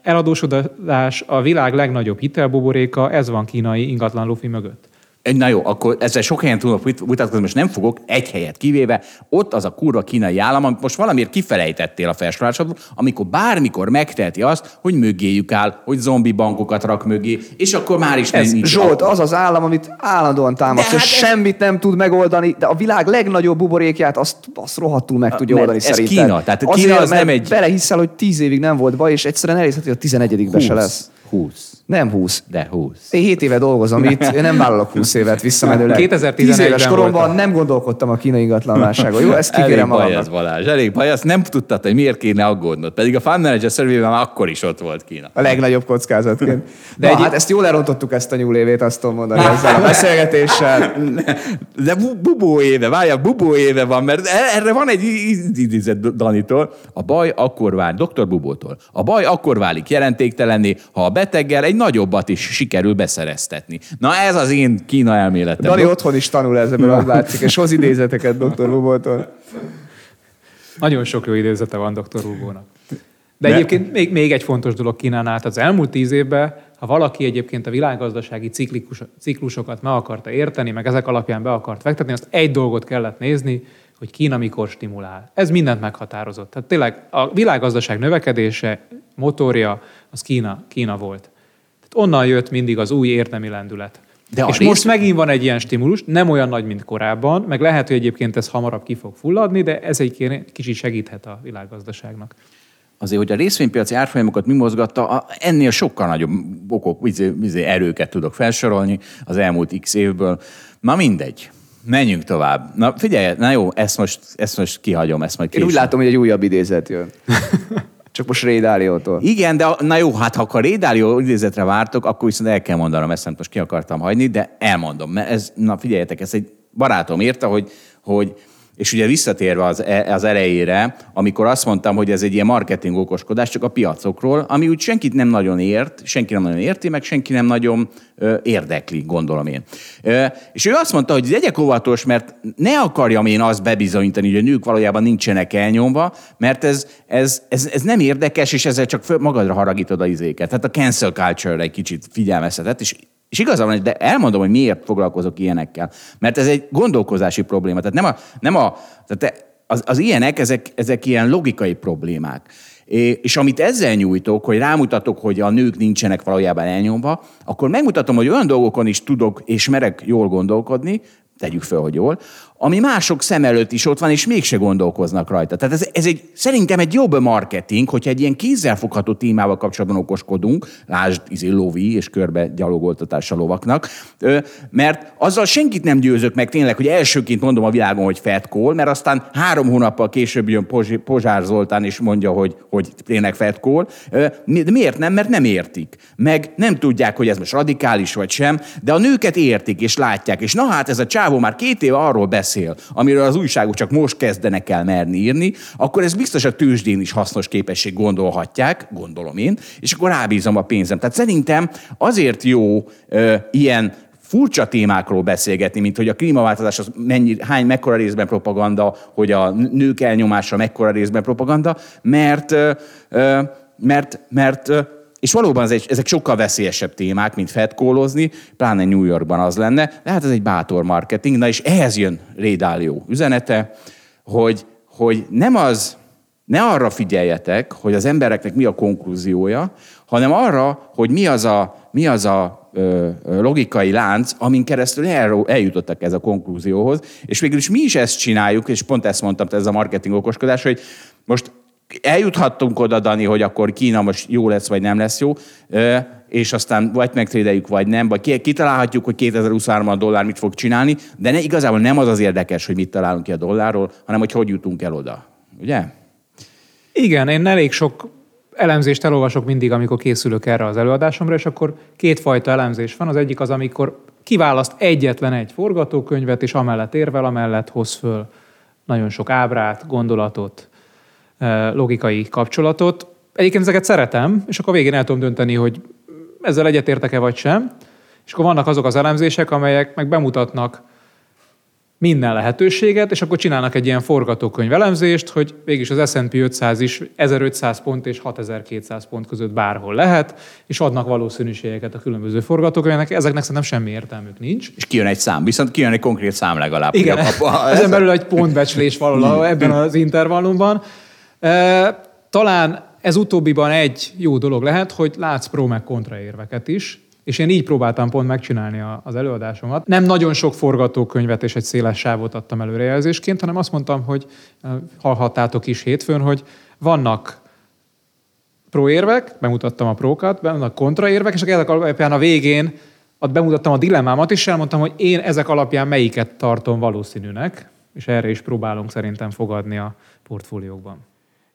eladósodás a világ legnagyobb hitelbuboréka, ez van kínai ingatlan lufi mögött. Na jó, akkor ezzel sok helyen tudok vit- vitatkozni, most nem fogok, egy helyet kivéve, ott az a kurva kínai állam, amit most valamiért kifelejtettél a felsorolásodból, amikor bármikor megteheti azt, hogy mögéjük áll, hogy zombi bankokat rak mögé, és akkor már is Ez, nincs. Zsolt, az az állam, amit állandóan támadsz, De és hát ez- semmit nem tud megoldani, de a világ legnagyobb buborékját azt, azt rohadtul meg tudja oldani ez szerintem. Kína, tehát Kína Azért, az nem egy- Belehiszel, hogy tíz évig nem volt baj, és egyszerűen elhiszed, hogy a 11 se lesz. 20. Nem 20. De 20. Én 7 éve dolgozom itt, én nem vállalok 20 évet visszamenőleg. 2011-ben 10 éves koromban voltam. nem gondolkodtam a kínai ingatlanválságon. Jó, ezt Elég kikérem baj magamnak. ez, Balázs, elég baj, azt nem tudtad, hogy miért kéne aggódnod. Pedig a Fund Manager survey már akkor is ott volt Kína. A legnagyobb kockázatként. De Na, egy- hát ezt jól elrontottuk ezt a nyúlévét, azt tudom mondani ezzel a beszélgetéssel. De bu- bubó éve, várjál, bubó éve van, mert e- erre van egy idézet Danitól. A baj akkor vár, dr. Bubótól. A baj akkor válik jelentéktelenné, ha a beteggel egy nagyobbat is sikerül beszereztetni. Na ez az én Kína elméletem. Dani otthon is tanul ebből, az látszik, és hoz idézeteket dr. Bubótól. Nagyon sok jó idézete van dr. Rubónak. De De- egyébként még, még egy fontos dolog Kínánál. Tehát az elmúlt tíz évben, ha valaki egyébként a világgazdasági ciklikus, ciklusokat meg akarta érteni, meg ezek alapján be akart fektetni, azt egy dolgot kellett nézni, hogy Kína mikor stimulál. Ez mindent meghatározott. Tehát tényleg a világgazdaság növekedése, motorja, az Kína, Kína volt. Tehát onnan jött mindig az új érdemi lendület. De és rész- most megint van egy ilyen stimulus, nem olyan nagy, mint korábban, meg lehet, hogy egyébként ez hamarabb ki fog fulladni, de ez egy kicsit segíthet a világgazdaságnak. Azért, hogy a részvénypiaci árfolyamokat mi mozgatta, ennél sokkal nagyobb okok, izé, izé, erőket tudok felsorolni az elmúlt x évből. Na mindegy. Menjünk tovább. Na figyelj, na jó, ezt most, ezt most kihagyom, ezt majd Én úgy később. látom, hogy egy újabb idézet jön. Csak most Ray. Igen, de na jó, hát ha a Rédálió idézetre vártok, akkor viszont el kell mondanom, ezt nem most ki akartam hagyni, de elmondom, mert ez, na figyeljetek, ez egy barátom írta, hogy, hogy és ugye visszatérve az, e- az elejére, amikor azt mondtam, hogy ez egy ilyen marketing okoskodás csak a piacokról, ami úgy senkit nem nagyon ért, senki nem nagyon érti, meg senki nem nagyon ö, érdekli, gondolom én. Ö, és ő azt mondta, hogy legyek óvatos, mert ne akarjam én azt bebizonyítani, hogy a nők valójában nincsenek elnyomva, mert ez, ez, ez, ez nem érdekes, és ezzel csak föl, magadra haragítod a izéket. Tehát a cancel culture egy kicsit figyelmeztetett, és és igaza van, de elmondom, hogy miért foglalkozok ilyenekkel. Mert ez egy gondolkozási probléma. Tehát nem a, nem a tehát az, az ilyenek, ezek, ezek ilyen logikai problémák. És amit ezzel nyújtok, hogy rámutatok, hogy a nők nincsenek valójában elnyomva, akkor megmutatom, hogy olyan dolgokon is tudok és merek jól gondolkodni, tegyük fel, hogy jól, ami mások szem előtt is ott van, és mégse gondolkoznak rajta. Tehát ez, ez egy, szerintem egy jobb marketing, hogyha egy ilyen kézzelfogható témával kapcsolatban okoskodunk, lásd, izé, lovi és körbe gyalogoltatás a lovaknak, mert azzal senkit nem győzök meg tényleg, hogy elsőként mondom a világon, hogy Call, mert aztán három hónappal később jön Pozs- Pozsár Zoltán és mondja, hogy, hogy tényleg De miért nem? Mert nem értik. Meg nem tudják, hogy ez most radikális vagy sem, de a nőket értik és látják. És na hát ez a csávó már két éve arról beszél, amiről az újságok csak most kezdenek el merni írni, akkor ez biztos a tőzsdén is hasznos képesség gondolhatják, gondolom én, és akkor rábízom a pénzem. Tehát szerintem azért jó ö, ilyen furcsa témákról beszélgetni, mint hogy a klímaváltozás az mennyi, hány, mekkora részben propaganda, hogy a nők elnyomása mekkora részben propaganda, mert, mert, mert és valóban ez egy, ezek sokkal veszélyesebb témák, mint fetkólozni, pláne New Yorkban az lenne, de hát ez egy bátor marketing. Na és ehhez jön Ray üzenete, hogy, hogy nem az, ne arra figyeljetek, hogy az embereknek mi a konklúziója, hanem arra, hogy mi az a, mi az a ö, logikai lánc, amin keresztül el, eljutottak ez a konklúzióhoz, és végül is mi is ezt csináljuk, és pont ezt mondtam, ez a marketing okoskodás, hogy most eljuthattunk oda, Dani, hogy akkor Kína most jó lesz, vagy nem lesz jó, és aztán vagy megtrédeljük, vagy nem, vagy kitalálhatjuk, hogy 2023 a dollár mit fog csinálni, de ne, igazából nem az az érdekes, hogy mit találunk ki a dollárról, hanem hogy hogy jutunk el oda. Ugye? Igen, én elég sok elemzést elolvasok mindig, amikor készülök erre az előadásomra, és akkor kétfajta elemzés van. Az egyik az, amikor kiválaszt egyetlen egy forgatókönyvet, és amellett érvel, amellett hoz föl nagyon sok ábrát, gondolatot, logikai kapcsolatot. Egyébként ezeket szeretem, és akkor végén el tudom dönteni, hogy ezzel egyetértek-e vagy sem. És akkor vannak azok az elemzések, amelyek meg bemutatnak minden lehetőséget, és akkor csinálnak egy ilyen forgatókönyv elemzést, hogy végig az S&P 500 is 1500 pont és 6200 pont között bárhol lehet, és adnak valószínűségeket a különböző forgatókönyveknek. Ezeknek szerintem semmi értelmük nincs. És kijön egy szám, viszont kijön egy konkrét szám legalább. Igen, a, a, ezen belül egy pontbecslés valahol ebben az intervallumban. Talán ez utóbbiban egy jó dolog lehet, hogy látsz pro meg kontraérveket is, és én így próbáltam pont megcsinálni az előadásomat. Nem nagyon sok forgatókönyvet és egy széles sávot adtam előrejelzésként, hanem azt mondtam, hogy hallhattátok is hétfőn, hogy vannak proérvek, bemutattam a prókat, vannak kontraérvek, és ezek alapján a végén bemutattam a dilemmámat, és elmondtam, hogy én ezek alapján melyiket tartom valószínűnek, és erre is próbálunk szerintem fogadni a portfóliókban.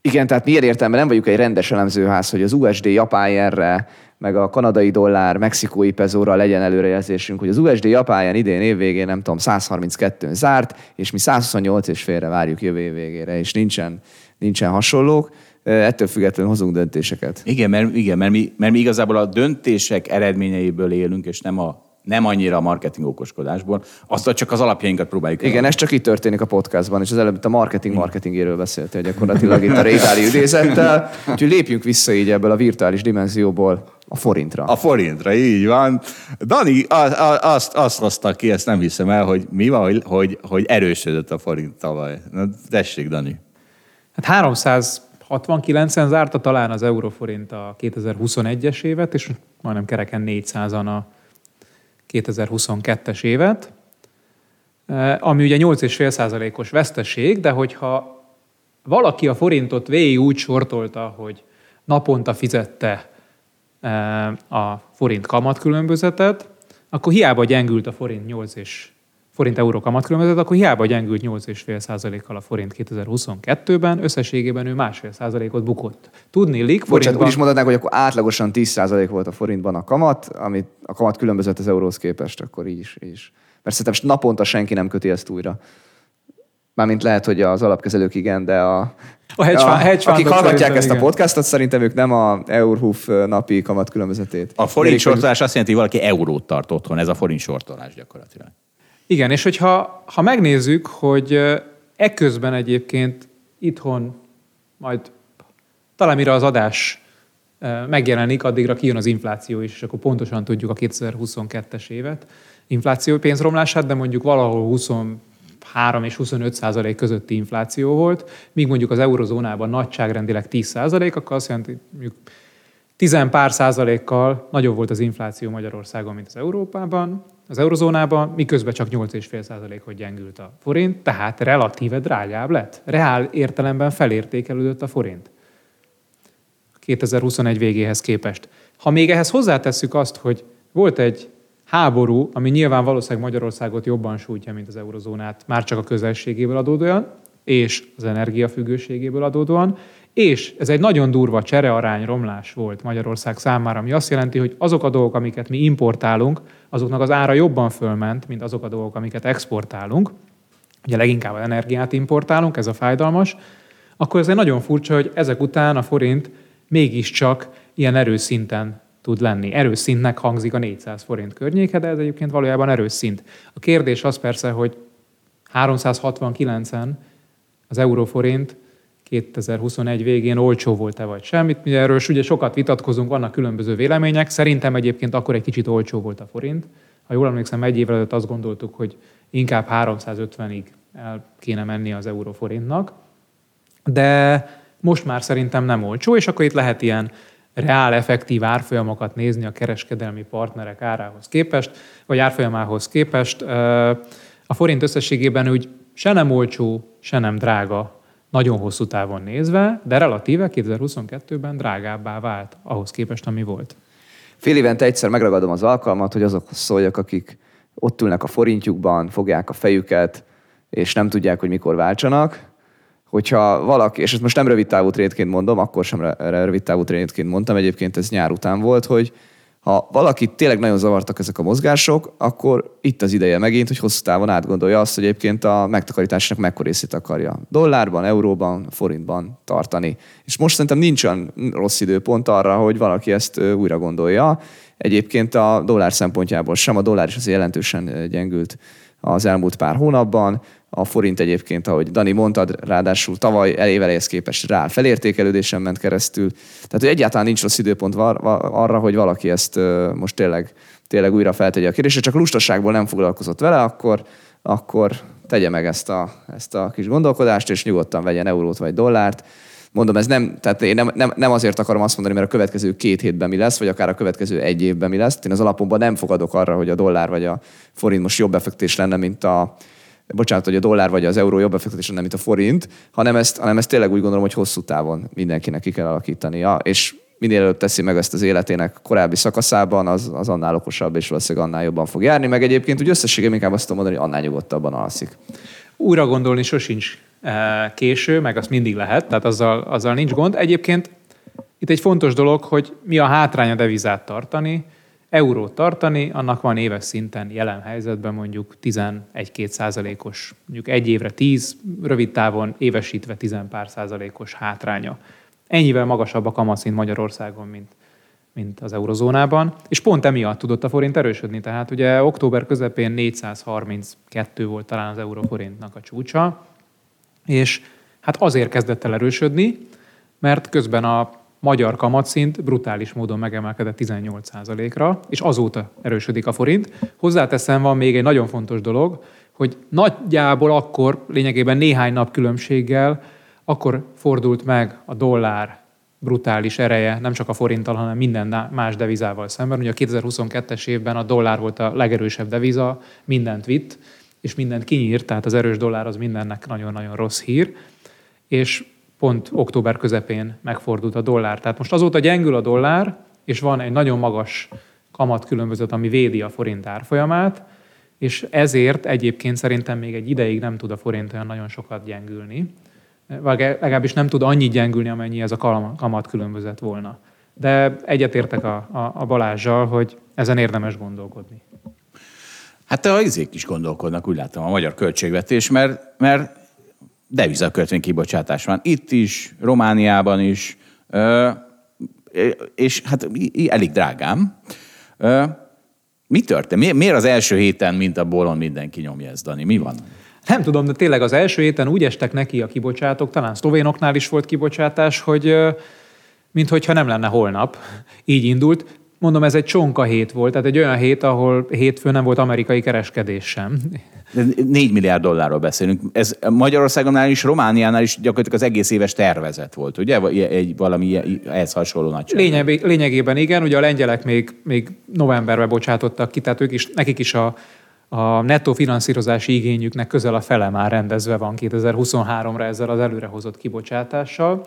Igen, tehát miért értelme nem vagyunk egy rendes elemzőház, hogy az USD japájerre, meg a kanadai dollár, mexikói pezóra legyen előrejelzésünk, hogy az USD japáján idén évvégén, nem tudom, 132 zárt, és mi 128 és félre várjuk jövő év végére, és nincsen, nincsen hasonlók ettől függetlenül hozunk döntéseket. Igen, mert, igen mert, mi, mert mi igazából a döntések eredményeiből élünk, és nem a nem annyira a marketing okoskodásból, azt csak az alapjainkat próbáljuk. Igen, el. ez csak itt történik a podcastban, és az előbb a marketing marketingéről beszéltél gyakorlatilag itt a régáli idézettel. Úgyhogy lépjünk vissza így ebből a virtuális dimenzióból a forintra. A forintra, így van. Dani azt, azt hozta ki, ezt nem hiszem el, hogy mi van, hogy, hogy, hogy erősödött a forint tavaly. Na, tessék, Dani. Hát 369-en zárta talán az euróforint a 2021-es évet, és majdnem kereken 400-an a 2022-es évet, eh, ami ugye 8,5%-os veszteség, de hogyha valaki a forintot végig úgy sortolta, hogy naponta fizette eh, a forint kamatkülönbözetet, akkor hiába gyengült a forint 8 és forint euró kamatkülönbözet, akkor hiába gyengült 8,5%-kal a forint 2022-ben, összességében ő másfél százalékot bukott. Tudni lik, forintban... úgy is mondhatnánk, hogy akkor átlagosan 10% volt a forintban a kamat, amit a kamat különbözött az euróhoz képest, akkor így is. Így is. Mert szerintem naponta senki nem köti ezt újra. Mármint lehet, hogy az alapkezelők igen, de a, a hedge, a, hedge akik hallgatják ezt igen. a podcastot, szerintem ők nem a Eurhuf napi kamat különbözетét. A forint sortolás azt jelenti, hogy valaki eurót tart otthon, ez a forint sortolás gyakorlatilag. Igen, és hogyha ha megnézzük, hogy ekközben egyébként itthon majd talán mire az adás megjelenik, addigra kijön az infláció is, és akkor pontosan tudjuk a 2022-es évet, infláció pénzromlását, de mondjuk valahol 23 és 25 százalék közötti infláció volt, míg mondjuk az eurozónában nagyságrendileg 10 százalék, akkor azt jelenti, mondjuk tizen pár százalékkal nagyobb volt az infláció Magyarországon, mint az Európában, az eurozónában, miközben csak 8,5%-ot gyengült a forint, tehát relatíve drágább lett. Reál értelemben felértékelődött a forint. 2021 végéhez képest. Ha még ehhez hozzátesszük azt, hogy volt egy háború, ami nyilván valószínűleg Magyarországot jobban sújtja, mint az eurozónát, már csak a közelségéből adódóan, és az energiafüggőségéből adódóan, És ez egy nagyon durva cserearány romlás volt Magyarország számára, ami azt jelenti, hogy azok a dolgok, amiket mi importálunk, azoknak az ára jobban fölment, mint azok a dolgok, amiket exportálunk. Ugye leginkább energiát importálunk, ez a fájdalmas. Akkor ez egy nagyon furcsa, hogy ezek után a forint mégiscsak ilyen erős szinten tud lenni. Erős szintnek hangzik a 400 forint környéke, de ez egyébként valójában erős szint. A kérdés az persze, hogy 369-en az euróforint 2021 végén olcsó volt-e vagy semmit. Mi erről ugye sokat vitatkozunk, vannak különböző vélemények. Szerintem egyébként akkor egy kicsit olcsó volt a forint. Ha jól emlékszem, egy évvel előtt azt gondoltuk, hogy inkább 350-ig el kéne menni az euróforintnak. De most már szerintem nem olcsó, és akkor itt lehet ilyen reál, effektív árfolyamokat nézni a kereskedelmi partnerek árához képest, vagy árfolyamához képest. A forint összességében úgy se nem olcsó, se nem drága nagyon hosszú távon nézve, de relatíve 2022-ben drágábbá vált ahhoz képest, ami volt. Fél évente egyszer megragadom az alkalmat, hogy azokhoz szóljak, akik ott ülnek a forintjukban, fogják a fejüket, és nem tudják, hogy mikor váltsanak. Hogyha valaki, és ezt most nem rövid távú trédként mondom, akkor sem rövid távú trédként mondtam, egyébként ez nyár után volt, hogy ha valakit tényleg nagyon zavartak ezek a mozgások, akkor itt az ideje megint, hogy hosszú távon átgondolja azt, hogy egyébként a megtakarításnak mekkora részét akarja dollárban, euróban, forintban tartani. És most szerintem nincs olyan rossz időpont arra, hogy valaki ezt újra gondolja. Egyébként a dollár szempontjából sem, a dollár is azért jelentősen gyengült az elmúlt pár hónapban. A forint egyébként, ahogy Dani mondtad, ráadásul tavaly elévelejhez képest rá felértékelődésen ment keresztül. Tehát, hogy egyáltalán nincs rossz időpont arra, hogy valaki ezt most tényleg, tényleg újra feltegye a kérdésre, csak lustaságból nem foglalkozott vele, akkor, akkor tegye meg ezt a, ezt a kis gondolkodást, és nyugodtan vegyen eurót vagy dollárt. Mondom, ez nem, tehát én nem, nem, nem azért akarom azt mondani, mert a következő két hétben mi lesz, vagy akár a következő egy évben mi lesz. Én az alapomban nem fogadok arra, hogy a dollár vagy a forint most jobb befektetés lenne, mint a, bocsánat, hogy a dollár vagy az euró jobb befektetés lenne, mint a forint, hanem ezt, hanem ezt tényleg úgy gondolom, hogy hosszú távon mindenkinek ki kell alakítania, és minél előbb teszi meg ezt az életének korábbi szakaszában, az, az annál okosabb, és valószínűleg annál jobban fog járni, meg egyébként úgy összességében inkább azt tudom mondani, hogy annál nyugodtabban alszik. Újra gondolni sosincs eh, késő, meg azt mindig lehet, tehát azzal, azzal nincs gond. Egyébként itt egy fontos dolog, hogy mi a hátrány a devizát tartani, eurót tartani, annak van éves szinten jelen helyzetben mondjuk 11-2 százalékos, mondjuk egy évre 10, rövid távon évesítve 10 pár százalékos hátránya. Ennyivel magasabb a kamatszint Magyarországon, mint, mint az eurozónában, és pont emiatt tudott a forint erősödni. Tehát ugye október közepén 432 volt talán az euróforintnak a csúcsa, és hát azért kezdett el erősödni, mert közben a magyar kamatszint brutális módon megemelkedett 18%-ra, és azóta erősödik a forint. Hozzáteszem, van még egy nagyon fontos dolog, hogy nagyjából akkor, lényegében néhány nap különbséggel, akkor fordult meg a dollár brutális ereje, nem csak a forinttal, hanem minden más devizával szemben. Ugye a 2022-es évben a dollár volt a legerősebb deviza, mindent vitt, és mindent kinyírt, tehát az erős dollár az mindennek nagyon-nagyon rossz hír. És pont október közepén megfordult a dollár. Tehát most azóta gyengül a dollár, és van egy nagyon magas kamatkülönbözet, ami védi a forint árfolyamát, és ezért egyébként szerintem még egy ideig nem tud a forint olyan nagyon sokat gyengülni, vagy legalábbis nem tud annyi gyengülni, amennyi ez a kamat különbözet volna. De egyetértek a, a, a Balázsjal, hogy ezen érdemes gondolkodni. Hát a izék is gondolkodnak, úgy látom, a magyar költségvetés, mert, mert devizakötvény kibocsátás van. Itt is, Romániában is, és hát elég drágám. Mi történt? Miért az első héten, mint a bolon mindenki nyomja ezt, Dani? Mi van? Nem tudom, de tényleg az első héten úgy estek neki a kibocsátók, talán szlovénoknál is volt kibocsátás, hogy minthogyha nem lenne holnap. Így indult. Mondom, ez egy csonka hét volt, tehát egy olyan hét, ahol hétfő nem volt amerikai kereskedés sem. 4 milliárd dollárról beszélünk. Ez Magyarországonnál is, Romániánál is gyakorlatilag az egész éves tervezet volt, ugye? Egy valami ehhez hasonló nagy Lényeg, Lényegében igen, ugye a lengyelek még, még novemberben bocsátottak ki, tehát ők is, nekik is a, a nettó finanszírozási igényüknek közel a fele már rendezve van 2023-ra ezzel az előrehozott kibocsátással.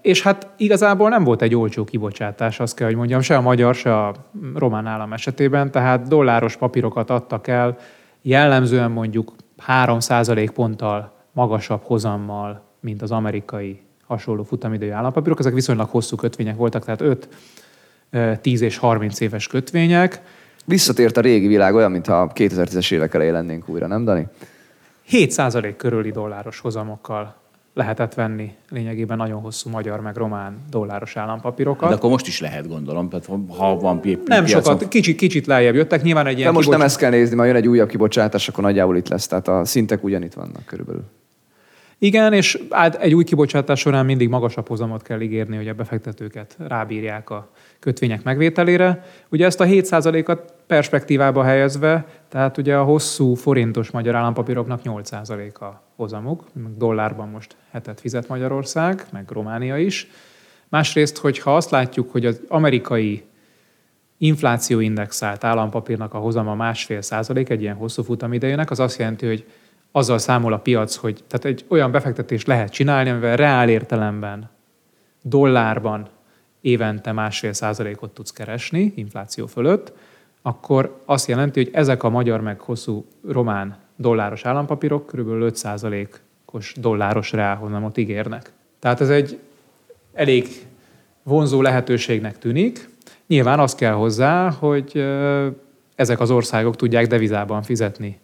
És hát igazából nem volt egy olcsó kibocsátás, azt kell, hogy mondjam, se a magyar, se a román állam esetében, tehát dolláros papírokat adtak el, jellemzően mondjuk 3 ponttal magasabb hozammal, mint az amerikai hasonló futamidejű állampapírok. Ezek viszonylag hosszú kötvények voltak, tehát 5, 10 és 30 éves kötvények. Visszatért a régi világ olyan, mintha 2010-es évek elején lennénk újra, nem Dani? 7% körüli dolláros hozamokkal lehetett venni lényegében nagyon hosszú magyar meg román dolláros állampapírokat. De akkor most is lehet, gondolom, tehát ha van pi- nem piacon- sokat, kicsit, kicsit lejjebb jöttek. Nyilván egy De ilyen most nem kibocs- ezt kell nézni, majd jön egy újabb kibocsátás, akkor nagyjából itt lesz. Tehát a szintek ugyanitt vannak körülbelül. Igen, és át egy új kibocsátás során mindig magasabb hozamot kell ígérni, hogy a befektetőket rábírják a kötvények megvételére. Ugye ezt a 7%-at perspektívába helyezve, tehát ugye a hosszú forintos magyar állampapíroknak 8% a hozamuk, dollárban most hetet fizet Magyarország, meg Románia is. Másrészt, hogyha azt látjuk, hogy az amerikai inflációindexált állampapírnak a hozama másfél százalék egy ilyen hosszú futamidejének, az azt jelenti, hogy azzal számol a piac, hogy tehát egy olyan befektetést lehet csinálni, amivel reál értelemben dollárban évente másfél százalékot tudsz keresni infláció fölött, akkor azt jelenti, hogy ezek a magyar meg hosszú román dolláros állampapírok kb. 5 százalékos dolláros reálhozamot ígérnek. Tehát ez egy elég vonzó lehetőségnek tűnik. Nyilván az kell hozzá, hogy ezek az országok tudják devizában fizetni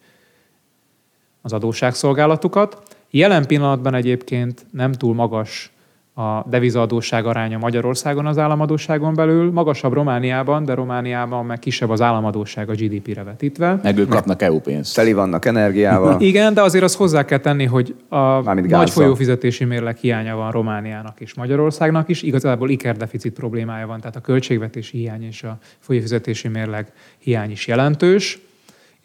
az adósságszolgálatukat. Jelen pillanatban egyébként nem túl magas a devizaadósság aránya Magyarországon az államadóságon belül, magasabb Romániában, de Romániában meg kisebb az államadóság a GDP-re vetítve. Meg ők kapnak EU pénzt. Teli vannak energiával. Igen, de azért azt hozzá kell tenni, hogy a Mármint nagy folyófizetési mérleg hiánya van Romániának és Magyarországnak is. Igazából ikerdeficit problémája van, tehát a költségvetési hiány és a folyófizetési mérleg hiány is jelentős.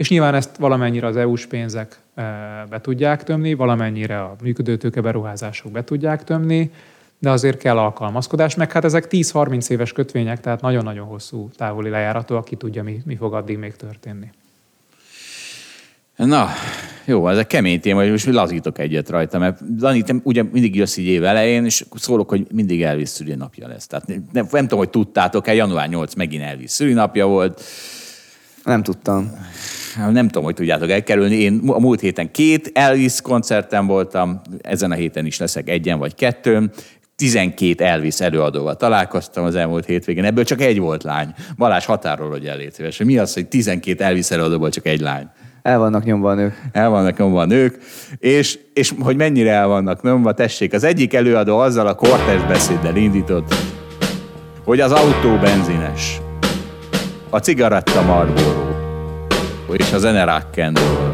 És nyilván ezt valamennyire az EU-s pénzek eh, be tudják tömni, valamennyire a működőtőke beruházások be tudják tömni, de azért kell alkalmazkodás, meg hát ezek 10-30 éves kötvények, tehát nagyon-nagyon hosszú távoli lejáratú, aki tudja, mi, mi fog addig még történni. Na, jó, ez egy kemény téma, hogy most lazítok egyet rajta, mert Dani, te ugye mindig jössz így év elején, és szólok, hogy mindig Elvis szülinapja lesz. Tehát nem, nem, nem tudom, hogy tudtátok-e, január 8 megint Elvis szülinapja volt. Nem tudtam. Nem tudom, hogy tudjátok elkerülni. Én a múlt héten két Elvis koncerten voltam, ezen a héten is leszek egyen vagy kettőn. 12 Elvis előadóval találkoztam az elmúlt hétvégén, ebből csak egy volt lány. Balázs határol, hogy elétves. Mi az, hogy 12 Elvis előadóból csak egy lány? El vannak nyomva a nők. El vannak nyomva a nők, és, és hogy mennyire el vannak nyomva, tessék, az egyik előadó azzal a kortes beszéddel indított, hogy az autó benzines, a cigaretta Marlboro, és a zene rock and roll.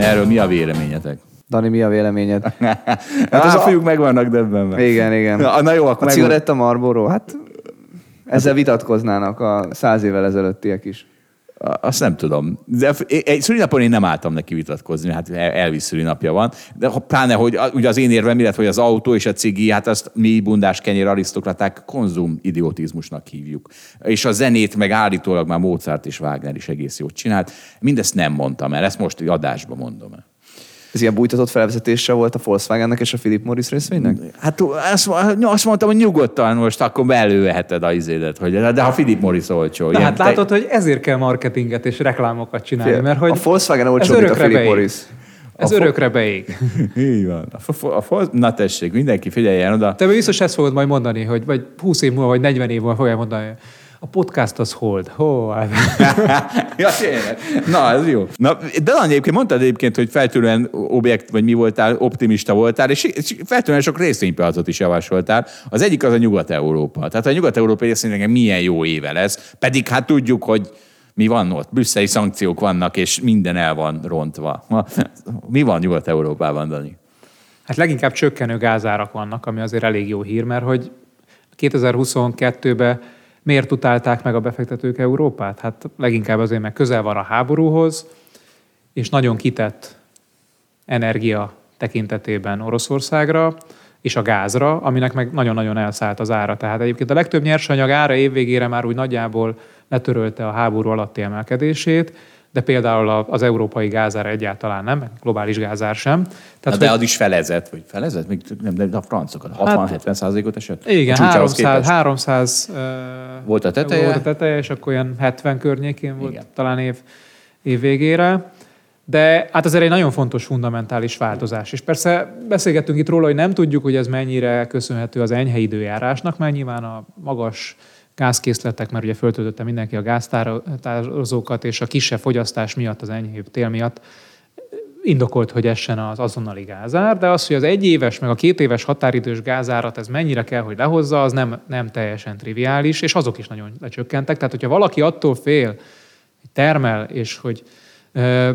Erről mi a véleményetek? Dani, mi a véleményed? Hát az a- fiúk meg vannak döbbenve. Igen, igen. Na, na jó, akkor A cigaretta Marlboro, hát ezzel vitatkoznának a száz évvel ezelőttiek is. Azt nem tudom. De egy szülinapon én nem álltam neki vitatkozni, hát El- Elvis szülinapja van. De pláne, hogy ugye az én érvem, illetve hogy az autó és a cigi, hát azt mi bundás kenyér arisztokraták konzum idiotizmusnak hívjuk. És a zenét meg állítólag már Mozart és Wagner is egész jót csinált. Mindezt nem mondtam el, ezt most adásban mondom el. Ez ilyen bújtatott felvezetése volt a Volkswagennek és a Philip Morris részvénynek? Hát azt, azt mondtam, hogy nyugodtan most akkor belőheted a izédet, hogy de ha Philip Morris olcsó. Ilyen hát te- látod, hogy ezért kell marketinget és reklámokat csinálni, mert hogy a Volkswagen ez olcsóbb, mint a örökre Philip beég. Morris. Ez A fo- örökre beég. Így van. A, fo- a, fo- na tessék, mindenki figyeljen oda. Te biztos ezt fogod majd mondani, hogy vagy 20 év múlva, vagy 40 év múlva fogja mondani, a podcast az hold. Hó, hát. ja, tényleg. Na, ez jó. Na, de Dani, egyébként mondtad egyébként, hogy feltűnően objekt, vagy mi voltál, optimista voltál, és és feltűnően sok részvénypiacot is javasoltál. Az egyik az a Nyugat-Európa. Tehát a mondja, nekem milyen jó éve lesz. Pedig hát tudjuk, hogy mi van ott? Brüsszeli szankciók vannak, és minden el van rontva. Mi van Nyugat-Európában, Dani? Hát leginkább csökkenő gázárak vannak, ami azért elég jó hír, mert hogy 2022-ben miért utálták meg a befektetők Európát? Hát leginkább azért, mert közel van a háborúhoz, és nagyon kitett energia tekintetében Oroszországra, és a gázra, aminek meg nagyon-nagyon elszállt az ára. Tehát egyébként a legtöbb nyersanyag ára évvégére már úgy nagyjából letörölte a háború alatti emelkedését, de például az európai gázár egyáltalán nem, globális gázár sem. Tehát, Tehát, de az is felezett, vagy felezett? Még nem, de a francokat 60-70 százalékot esett? Igen, A csúcsához 300, képest. 300 uh, Volt a teteje? Volt a teteje, és akkor olyan 70 környékén volt Igen. talán év, év végére. De hát azért egy nagyon fontos fundamentális változás. És persze beszélgettünk itt róla, hogy nem tudjuk, hogy ez mennyire köszönhető az enyhe időjárásnak, mert nyilván a magas gázkészletek, mert ugye föltöltötte mindenki a gáztározókat, és a kisebb fogyasztás miatt, az enyhébb tél miatt indokolt, hogy essen az azonnali gázár, de az, hogy az egyéves, meg a két éves határidős gázárat ez mennyire kell, hogy lehozza, az nem, nem teljesen triviális, és azok is nagyon lecsökkentek. Tehát, hogyha valaki attól fél, hogy termel, és hogy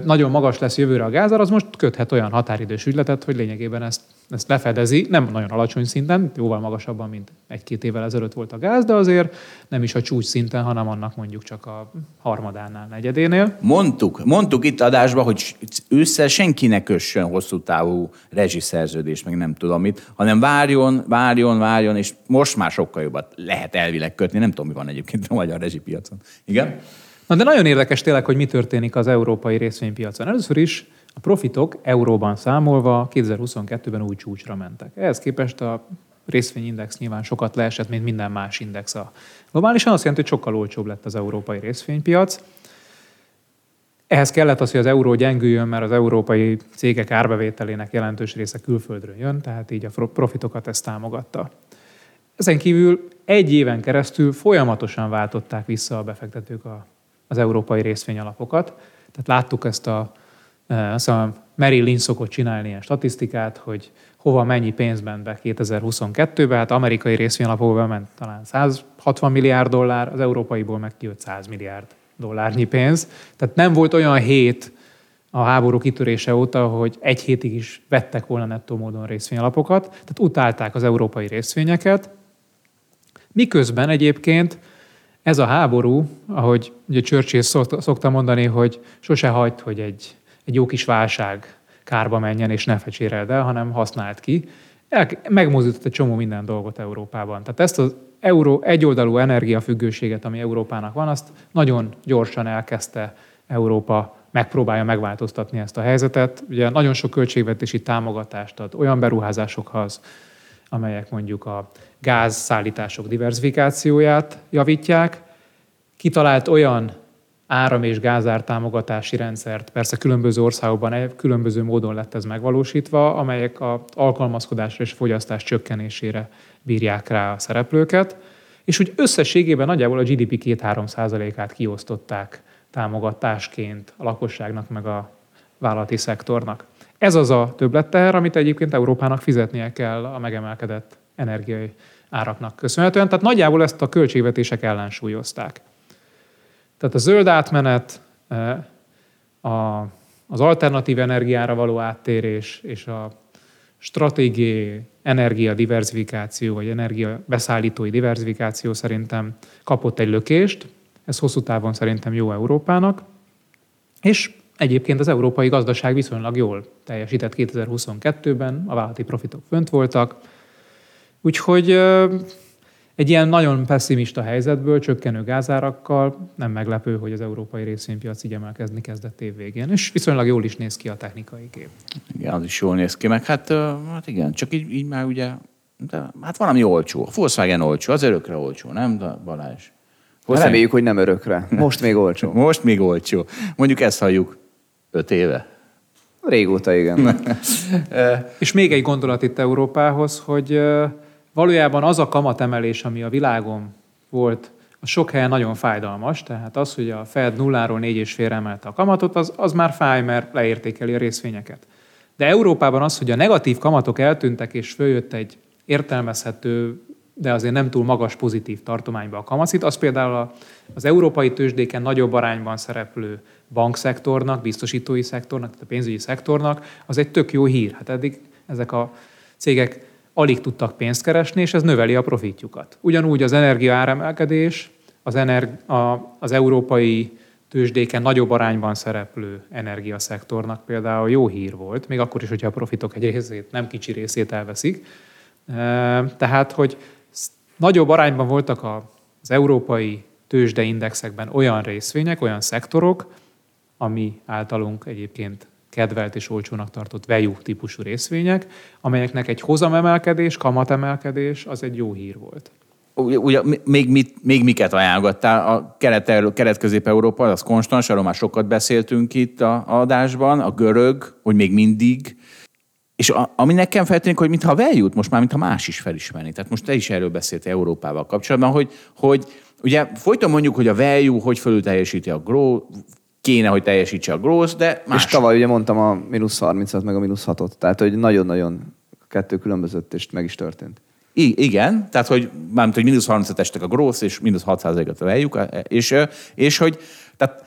nagyon magas lesz jövőre a gázár, az most köthet olyan határidős ügyletet, hogy lényegében ezt, ezt lefedezi, nem nagyon alacsony szinten, jóval magasabban, mint egy-két évvel ezelőtt volt a gáz, de azért nem is a csúcs szinten, hanem annak mondjuk csak a harmadánál, negyedénél. Mondtuk, mondtuk itt adásban, hogy ősszel senki ne kössön hosszú távú rezsiszerződést, meg nem tudom mit, hanem várjon, várjon, várjon, és most már sokkal jobbat lehet elvileg kötni. Nem tudom, mi van egyébként a magyar rezsipiacon. Igen? Na de nagyon érdekes tényleg, hogy mi történik az európai részvénypiacon. Először is a profitok euróban számolva 2022-ben új csúcsra mentek. Ehhez képest a részvényindex nyilván sokat leesett, mint minden más index a globálisan. Azt jelenti, hogy sokkal olcsóbb lett az európai részvénypiac. Ehhez kellett az, hogy az euró gyengüljön, mert az európai cégek árbevételének jelentős része külföldről jön, tehát így a profitokat ezt támogatta. Ezen kívül egy éven keresztül folyamatosan váltották vissza a befektetők a, az európai részvényalapokat. Tehát láttuk ezt a, eh, azt hiszem, Merrill Lynch szokott csinálni ilyen statisztikát, hogy hova mennyi pénz ment be 2022-ben. Hát amerikai részvényalapokból ment talán 160 milliárd dollár, az európaiból meg kijött 100 milliárd dollárnyi pénz. Tehát nem volt olyan hét a háború kitörése óta, hogy egy hétig is vettek volna nettó módon részvényalapokat, tehát utálták az európai részvényeket, Miközben egyébként ez a háború, ahogy ugye Churchill szokta, mondani, hogy sose hagyd, hogy egy, egy jó kis válság kárba menjen és ne fecséreld el, hanem használt ki. El, megmozdított egy csomó minden dolgot Európában. Tehát ezt az euró egyoldalú energiafüggőséget, ami Európának van, azt nagyon gyorsan elkezdte Európa megpróbálja megváltoztatni ezt a helyzetet. Ugye nagyon sok költségvetési támogatást ad olyan beruházásokhoz, amelyek mondjuk a gázszállítások diversifikációját javítják. Kitalált olyan áram- és gázár támogatási rendszert, persze különböző országokban különböző módon lett ez megvalósítva, amelyek a alkalmazkodásra és fogyasztás csökkenésére bírják rá a szereplőket, és úgy összességében nagyjából a GDP 2-3 százalékát kiosztották támogatásként a lakosságnak meg a vállalati szektornak. Ez az a többletteher, amit egyébként Európának fizetnie kell a megemelkedett energiai áraknak köszönhetően. Tehát nagyjából ezt a költségvetések ellensúlyozták. Tehát a zöld átmenet, a, az alternatív energiára való áttérés és a stratégiai energia diversifikáció, vagy energia beszállítói diversifikáció szerintem kapott egy lökést. Ez hosszú távon szerintem jó Európának. És Egyébként az európai gazdaság viszonylag jól teljesített 2022-ben, a vállalati profitok fönt voltak, úgyhogy egy ilyen nagyon pessimista helyzetből, csökkenő gázárakkal nem meglepő, hogy az európai részvénypiac így emelkezni kezdett év végén, és viszonylag jól is néz ki a technikai kép. Igen, az is jól néz ki, meg hát, hát igen, csak így, így már ugye, de, hát valami olcsó. A Volkswagen olcsó, az örökre olcsó, nem, de Balázs? Volkswagen... Reméljük, hogy nem örökre. Most még olcsó. Most még olcsó. Mondjuk ezt halljuk öt éve. Régóta, igen. És még egy gondolat itt Európához, hogy valójában az a kamatemelés, ami a világon volt, az sok helyen nagyon fájdalmas, tehát az, hogy a Fed nulláról négy és félre emelte a kamatot, az, az már fáj, mert leértékeli a részvényeket. De Európában az, hogy a negatív kamatok eltűntek, és följött egy értelmezhető, de azért nem túl magas pozitív tartományba a kamacit, az például az európai tőzsdéken nagyobb arányban szereplő bankszektornak, biztosítói szektornak, tehát a pénzügyi szektornak, az egy tök jó hír. Hát eddig ezek a cégek alig tudtak pénzt keresni, és ez növeli a profitjukat. Ugyanúgy az energia áremelkedés, az, ener- a, az európai tőzsdéken nagyobb arányban szereplő energiaszektornak például jó hír volt, még akkor is, hogyha a profitok egy részét, nem kicsi részét elveszik. Tehát, hogy nagyobb arányban voltak az európai tőzsdeindexekben olyan részvények, olyan szektorok, a mi általunk egyébként kedvelt és olcsónak tartott value típusú részvények, amelyeknek egy hozamemelkedés, kamatemelkedés az egy jó hír volt. Ugye, még, mit, még miket ajánlottál? A kelet, kelet-közép-európa, az konstans, arról már sokat beszéltünk itt a, a adásban, a görög, hogy még mindig. És a, ami nekem feltűnik, hogy mintha veljut most már, mintha más is felismerni. Tehát most te is erről beszéltél Európával kapcsolatban, hogy, hogy ugye folyton mondjuk, hogy a value hogy fölül teljesíti a grow, kéne, hogy teljesítse a growth, de más. És tavaly ugye mondtam a mínusz 30-at, meg a mínusz 6-ot. Tehát, hogy nagyon-nagyon kettő különbözött, és meg is történt. I- igen, tehát hogy mármint, hogy mínusz 30 estek a growth, és mínusz 6 ot veljük, és, és hogy tehát,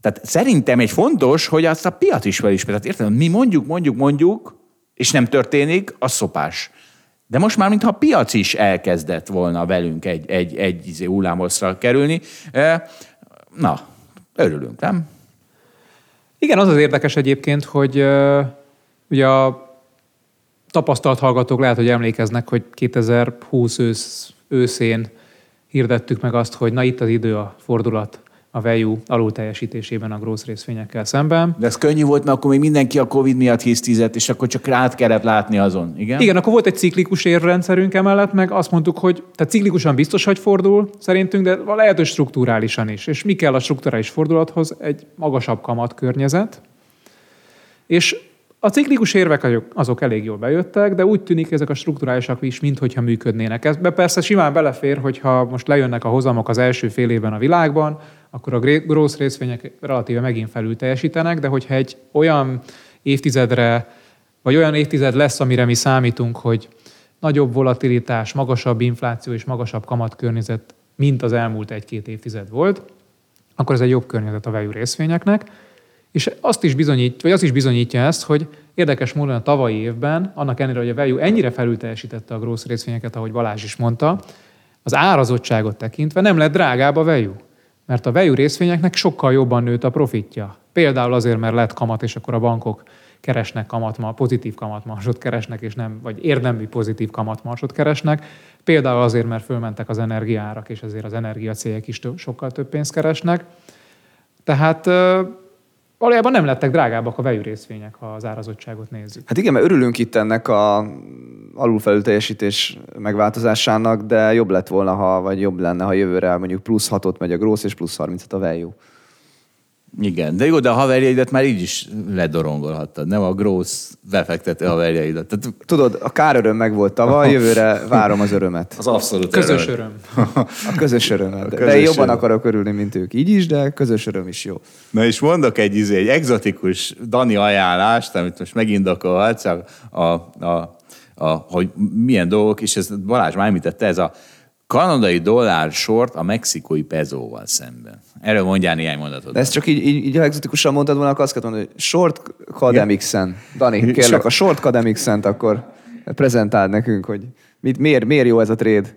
tehát szerintem egy fontos, hogy azt a piac is felismer. Tehát érted, mi mondjuk, mondjuk, mondjuk, és nem történik, az szopás. De most már, mintha a piac is elkezdett volna velünk egy, egy, egy izé hullámoszra kerülni. Na, örülünk, nem? Igen, az az érdekes egyébként, hogy ugye a tapasztalt hallgatók lehet, hogy emlékeznek, hogy 2020 ősz, őszén hirdettük meg azt, hogy na itt az idő a fordulat a value alul teljesítésében a growth részvényekkel szemben. De ez könnyű volt, mert akkor még mindenki a Covid miatt hisztizett, és akkor csak rád kellett látni azon, igen? Igen, akkor volt egy ciklikus érrendszerünk emellett, meg azt mondtuk, hogy tehát ciklikusan biztos, hogy fordul szerintünk, de lehet, hogy strukturálisan is. És mi kell a strukturális fordulathoz? Egy magasabb kamat környezet. És a ciklikus érvek azok elég jól bejöttek, de úgy tűnik, ezek a strukturálisak is minthogyha működnének. Ez persze simán belefér, hogyha most lejönnek a hozamok az első fél évben a világban, akkor a growth részvények relatíve megint felül teljesítenek, de hogyha egy olyan évtizedre, vagy olyan évtized lesz, amire mi számítunk, hogy nagyobb volatilitás, magasabb infláció és magasabb kamatkörnyezet, mint az elmúlt egy-két évtized volt, akkor ez egy jobb környezet a value részvényeknek. És azt is bizonyít, vagy az is bizonyítja ezt, hogy érdekes módon a tavalyi évben, annak ellenére, hogy a value ennyire felül teljesítette a growth részvényeket, ahogy Balázs is mondta, az árazottságot tekintve nem lett drágább a value mert a value részvényeknek sokkal jobban nőtt a profitja. Például azért, mert lett kamat, és akkor a bankok keresnek kamatma, pozitív kamatmarsot keresnek, és nem, vagy érdemű pozitív kamatmarsot keresnek. Például azért, mert fölmentek az energiárak, és ezért az energiacégek is sokkal több pénzt keresnek. Tehát valójában nem lettek drágábbak a vejű részvények, ha az árazottságot nézzük. Hát igen, mert örülünk itt ennek a alulfelülteljesítés megváltozásának, de jobb lett volna, ha, vagy jobb lenne, ha jövőre mondjuk plusz 6 megy a grossz, és plusz 30 a value. Igen, de jó, de a haverjaidat már így is ledorongolhattad, nem a grossz befektető haverjaidat. Tehát... Tudod, a káröröm meg volt tavaly, jövőre várom az örömet. Az abszolút Közös öröm. öröm. A közös öröm. De, közös de jobban öröm. akarok örülni, mint ők. Így is, de közös öröm is jó. Na és mondok egy, izé, egy egzotikus Dani ajánlást, amit most megindokolhatsz, a, a, a, a, hogy milyen dolgok, és ez Balázs már említette, ez a kanadai dollár sort a mexikói pezóval szemben. Erről mondjál néhány mondatot. De ezt csak így, így, így ha exotikusan mondtad volna, akkor azt kell mondani, hogy short kademixen. Dani, kérlek, a short kademixent akkor prezentáld nekünk, hogy mit, miért, miért jó ez a trade.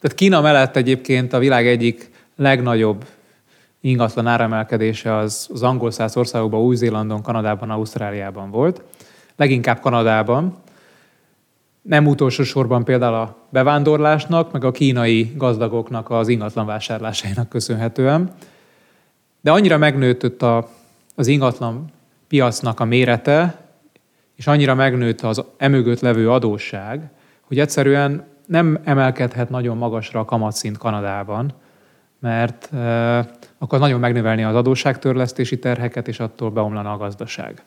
Tehát Kína mellett egyébként a világ egyik legnagyobb ingatlan áremelkedése az, az angol száz országokban, Új-Zélandon, Kanadában, Ausztráliában volt. Leginkább Kanadában, nem utolsó sorban például a bevándorlásnak, meg a kínai gazdagoknak az ingatlan vásárlásainak köszönhetően. De annyira megnőtt a, az ingatlan piacnak a mérete, és annyira megnőtt az emögött levő adósság, hogy egyszerűen nem emelkedhet nagyon magasra a kamatszint Kanadában, mert e, akkor nagyon megnövelni az adósságtörlesztési terheket, és attól beomlana a gazdaság.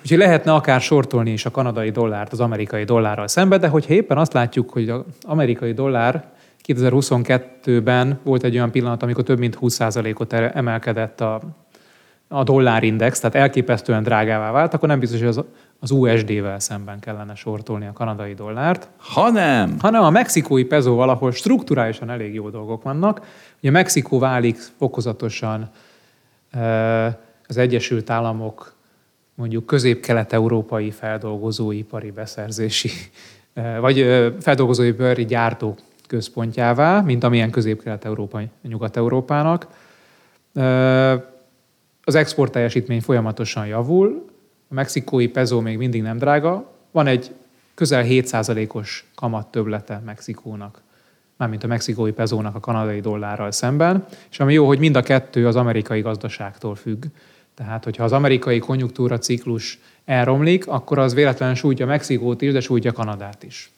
Úgyhogy lehetne akár sortolni is a kanadai dollárt az amerikai dollárral szembe, de hogyha éppen azt látjuk, hogy az amerikai dollár 2022-ben volt egy olyan pillanat, amikor több mint 20%-ot emelkedett a, a dollárindex, tehát elképesztően drágává vált, akkor nem biztos, hogy az, az USD-vel szemben kellene sortolni a kanadai dollárt. Hanem? Hanem a mexikói pezóval, ahol strukturálisan elég jó dolgok vannak. Ugye Mexikó válik fokozatosan az Egyesült Államok mondjuk közép-kelet-európai feldolgozóipari beszerzési, eh, vagy eh, feldolgozóipari gyártó központjává, mint amilyen közép-kelet-európai Nyugat-Európának. Eh, az export teljesítmény folyamatosan javul, a mexikói pezó még mindig nem drága, van egy közel 7%-os kamat töblete Mexikónak mármint a mexikói pezónak a kanadai dollárral szemben, és ami jó, hogy mind a kettő az amerikai gazdaságtól függ. Tehát, hogyha az amerikai konjunktúra ciklus elromlik, akkor az véletlenül sújtja Mexikót is, de sújtja Kanadát is.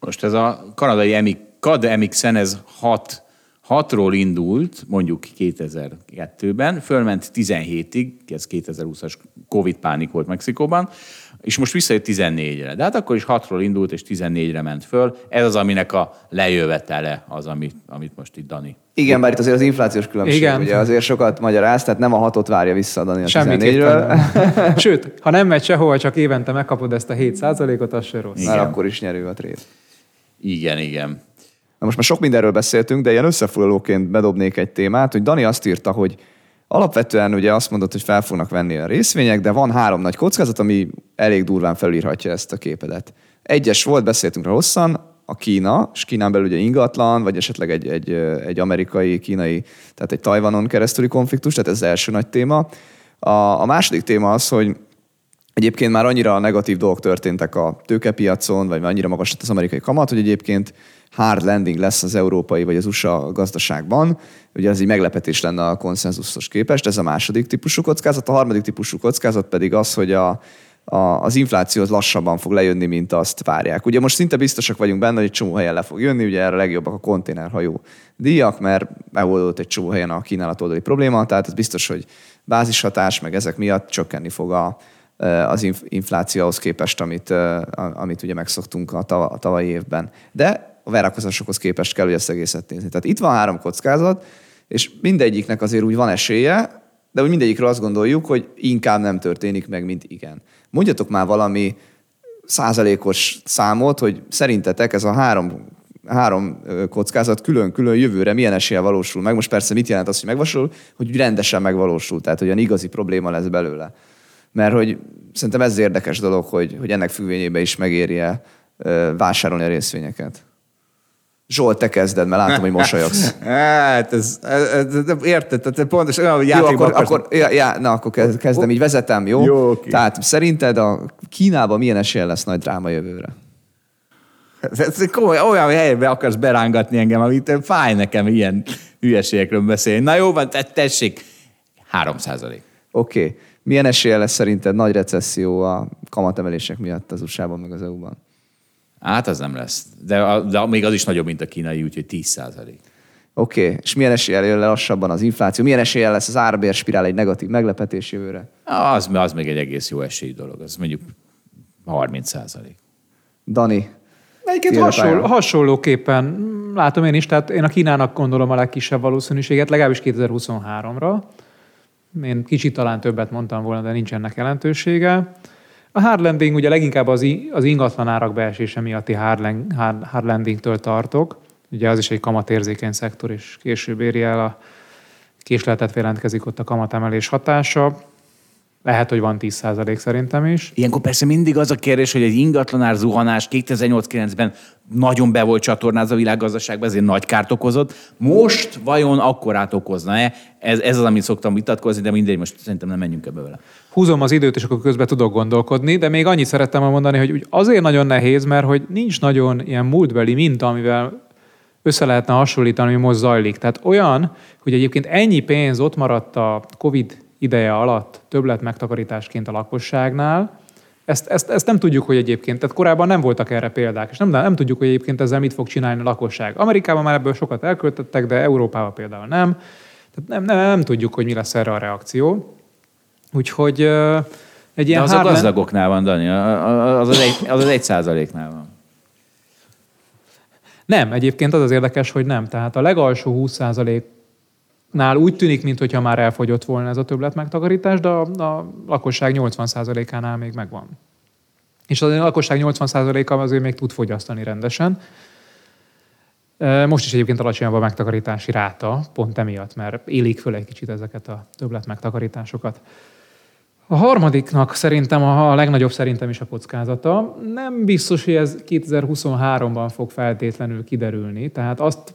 Most ez a kanadai EMI, CAD MXN, ez 6 6-ról indult, mondjuk 2002-ben, fölment 17-ig, ez 2020-as Covid pánik volt Mexikóban, és most visszajött 14-re. De hát akkor is 6-ról indult, és 14-re ment föl. Ez az, aminek a lejövetele az, amit, amit most itt Dani. Igen, bár itt azért az inflációs különbség, Igen. ugye azért sokat magyaráz, tehát nem a hatot várja vissza Dani a Semmit 14-ről, Sőt, ha nem megy sehova, csak évente megkapod ezt a 7%-ot, az se rossz. Már akkor is nyerő a trade. Igen, igen. Na most már sok mindenről beszéltünk, de ilyen összefoglalóként bedobnék egy témát, hogy Dani azt írta, hogy alapvetően ugye azt mondott, hogy fel fognak venni a részvények, de van három nagy kockázat, ami elég durván felírhatja ezt a képedet. Egyes volt, beszéltünk rá hosszan, a Kína, és Kínán belül ugye ingatlan, vagy esetleg egy, egy, egy amerikai, kínai, tehát egy Tajvanon keresztüli konfliktus, tehát ez az első nagy téma. A, a második téma az, hogy Egyébként már annyira negatív dolgok történtek a tőkepiacon, vagy annyira magas lett az amerikai kamat, hogy egyébként hard landing lesz az európai vagy az USA gazdaságban. Ugye ez így meglepetés lenne a konszenzusos képest, ez a második típusú kockázat. A harmadik típusú kockázat pedig az, hogy a, a, az infláció az lassabban fog lejönni, mint azt várják. Ugye most szinte biztosak vagyunk benne, hogy egy csomó helyen le fog jönni, ugye erre a legjobbak a konténerhajó díjak, mert megoldódott egy csomó helyen a kínálat oldali probléma, tehát ez biztos, hogy bázishatás, meg ezek miatt csökkenni fog a, az inf- inflációhoz képest, amit, amit ugye megszoktunk a, tav- a tavalyi évben. De a várakozásokhoz képest kell ugye ezt egészet nézni. Tehát itt van három kockázat, és mindegyiknek azért úgy van esélye, de úgy mindegyikről azt gondoljuk, hogy inkább nem történik meg, mint igen. Mondjatok már valami százalékos számot, hogy szerintetek ez a három, három kockázat külön-külön jövőre milyen esélye valósul meg. Most persze mit jelent az, hogy megvalósul, hogy rendesen megvalósul, tehát hogy olyan igazi probléma lesz belőle. Mert hogy szerintem ez érdekes dolog, hogy, hogy ennek függvényében is megérje ö, vásárolni a részvényeket. Zsolt, te kezded, mert látom, hogy mosolyogsz. Hát, ez, ez, ez, érted, tehát pontosan olyan Jó, akkor, akarsz- akkor ja, ja, na, akkor kezd- kezdem, így vezetem, jó? Jó, oké. Tehát szerinted a Kínában milyen esélye lesz nagy dráma jövőre? Ez, komoly, olyan helybe akarsz berángatni engem, amit fáj nekem ilyen hülyeségekről beszélni. Na jó van, te, tessék, 3 százalék. Oké. Okay. Milyen esélye lesz szerinted nagy recesszió a kamatemelések miatt az USA-ban, meg az EU-ban? Hát az nem lesz. De, a, de még az is nagyobb, mint a kínai, úgyhogy 10 százalék. Oké. Okay. És milyen esélye jön le lassabban az infláció? Milyen esélye lesz az árbér spirál egy negatív meglepetés jövőre? Az, az még egy egész jó esély dolog. Az mondjuk 30 százalék. Dani, Egyébként hasonló, hasonlóképpen látom én is, tehát én a Kínának gondolom a legkisebb valószínűséget, legalábbis 2023-ra. Én kicsit talán többet mondtam volna, de nincs ennek jelentősége. A hard landing ugye leginkább az, az ingatlan árak beesése miatti hard, hard, hard landingtől tartok. Ugye az is egy kamatérzékeny szektor, és később éri el a késleltet jelentkezik ott a kamatemelés hatása. Lehet, hogy van 10% szerintem is. Ilyenkor persze mindig az a kérdés, hogy egy ingatlanár zuhanás 2008-9-ben nagyon be volt csatornázva a világgazdaságban, ezért nagy kárt okozott. Most vajon akkorát okozna-e? Ez, ez az, amit szoktam vitatkozni, de mindegy, most szerintem nem menjünk ebbe vele. húzom az időt, és akkor közben tudok gondolkodni, de még annyit szerettem mondani, hogy azért nagyon nehéz, mert hogy nincs nagyon ilyen múltbeli minta, amivel össze lehetne hasonlítani, ami most zajlik. Tehát olyan, hogy egyébként ennyi pénz ott maradt a COVID ideje alatt többlet megtakarításként a lakosságnál, ezt, ezt, ezt nem tudjuk, hogy egyébként, tehát korábban nem voltak erre példák, és nem, nem tudjuk, hogy egyébként ezzel mit fog csinálni a lakosság. Amerikában már ebből sokat elköltöttek, de Európában például nem. Tehát nem, nem, nem tudjuk, hogy mi lesz erre a reakció. Úgyhogy egy De ilyen az a hard land- gazdagoknál van, Dani, a- a- az az egy, az, az egy százaléknál van. Nem, egyébként az az érdekes, hogy nem. Tehát a legalsó 20%-nál úgy tűnik, mintha már elfogyott volna ez a többlet megtakarítás, de a, a lakosság 80%-ánál még megvan. És az a lakosság 80%-a azért még tud fogyasztani rendesen. Most is egyébként alacsonyabb a megtakarítási ráta, pont emiatt, mert élik föl egy kicsit ezeket a többlet megtakarításokat. A harmadiknak szerintem a legnagyobb szerintem is a kockázata. Nem biztos, hogy ez 2023-ban fog feltétlenül kiderülni. Tehát azt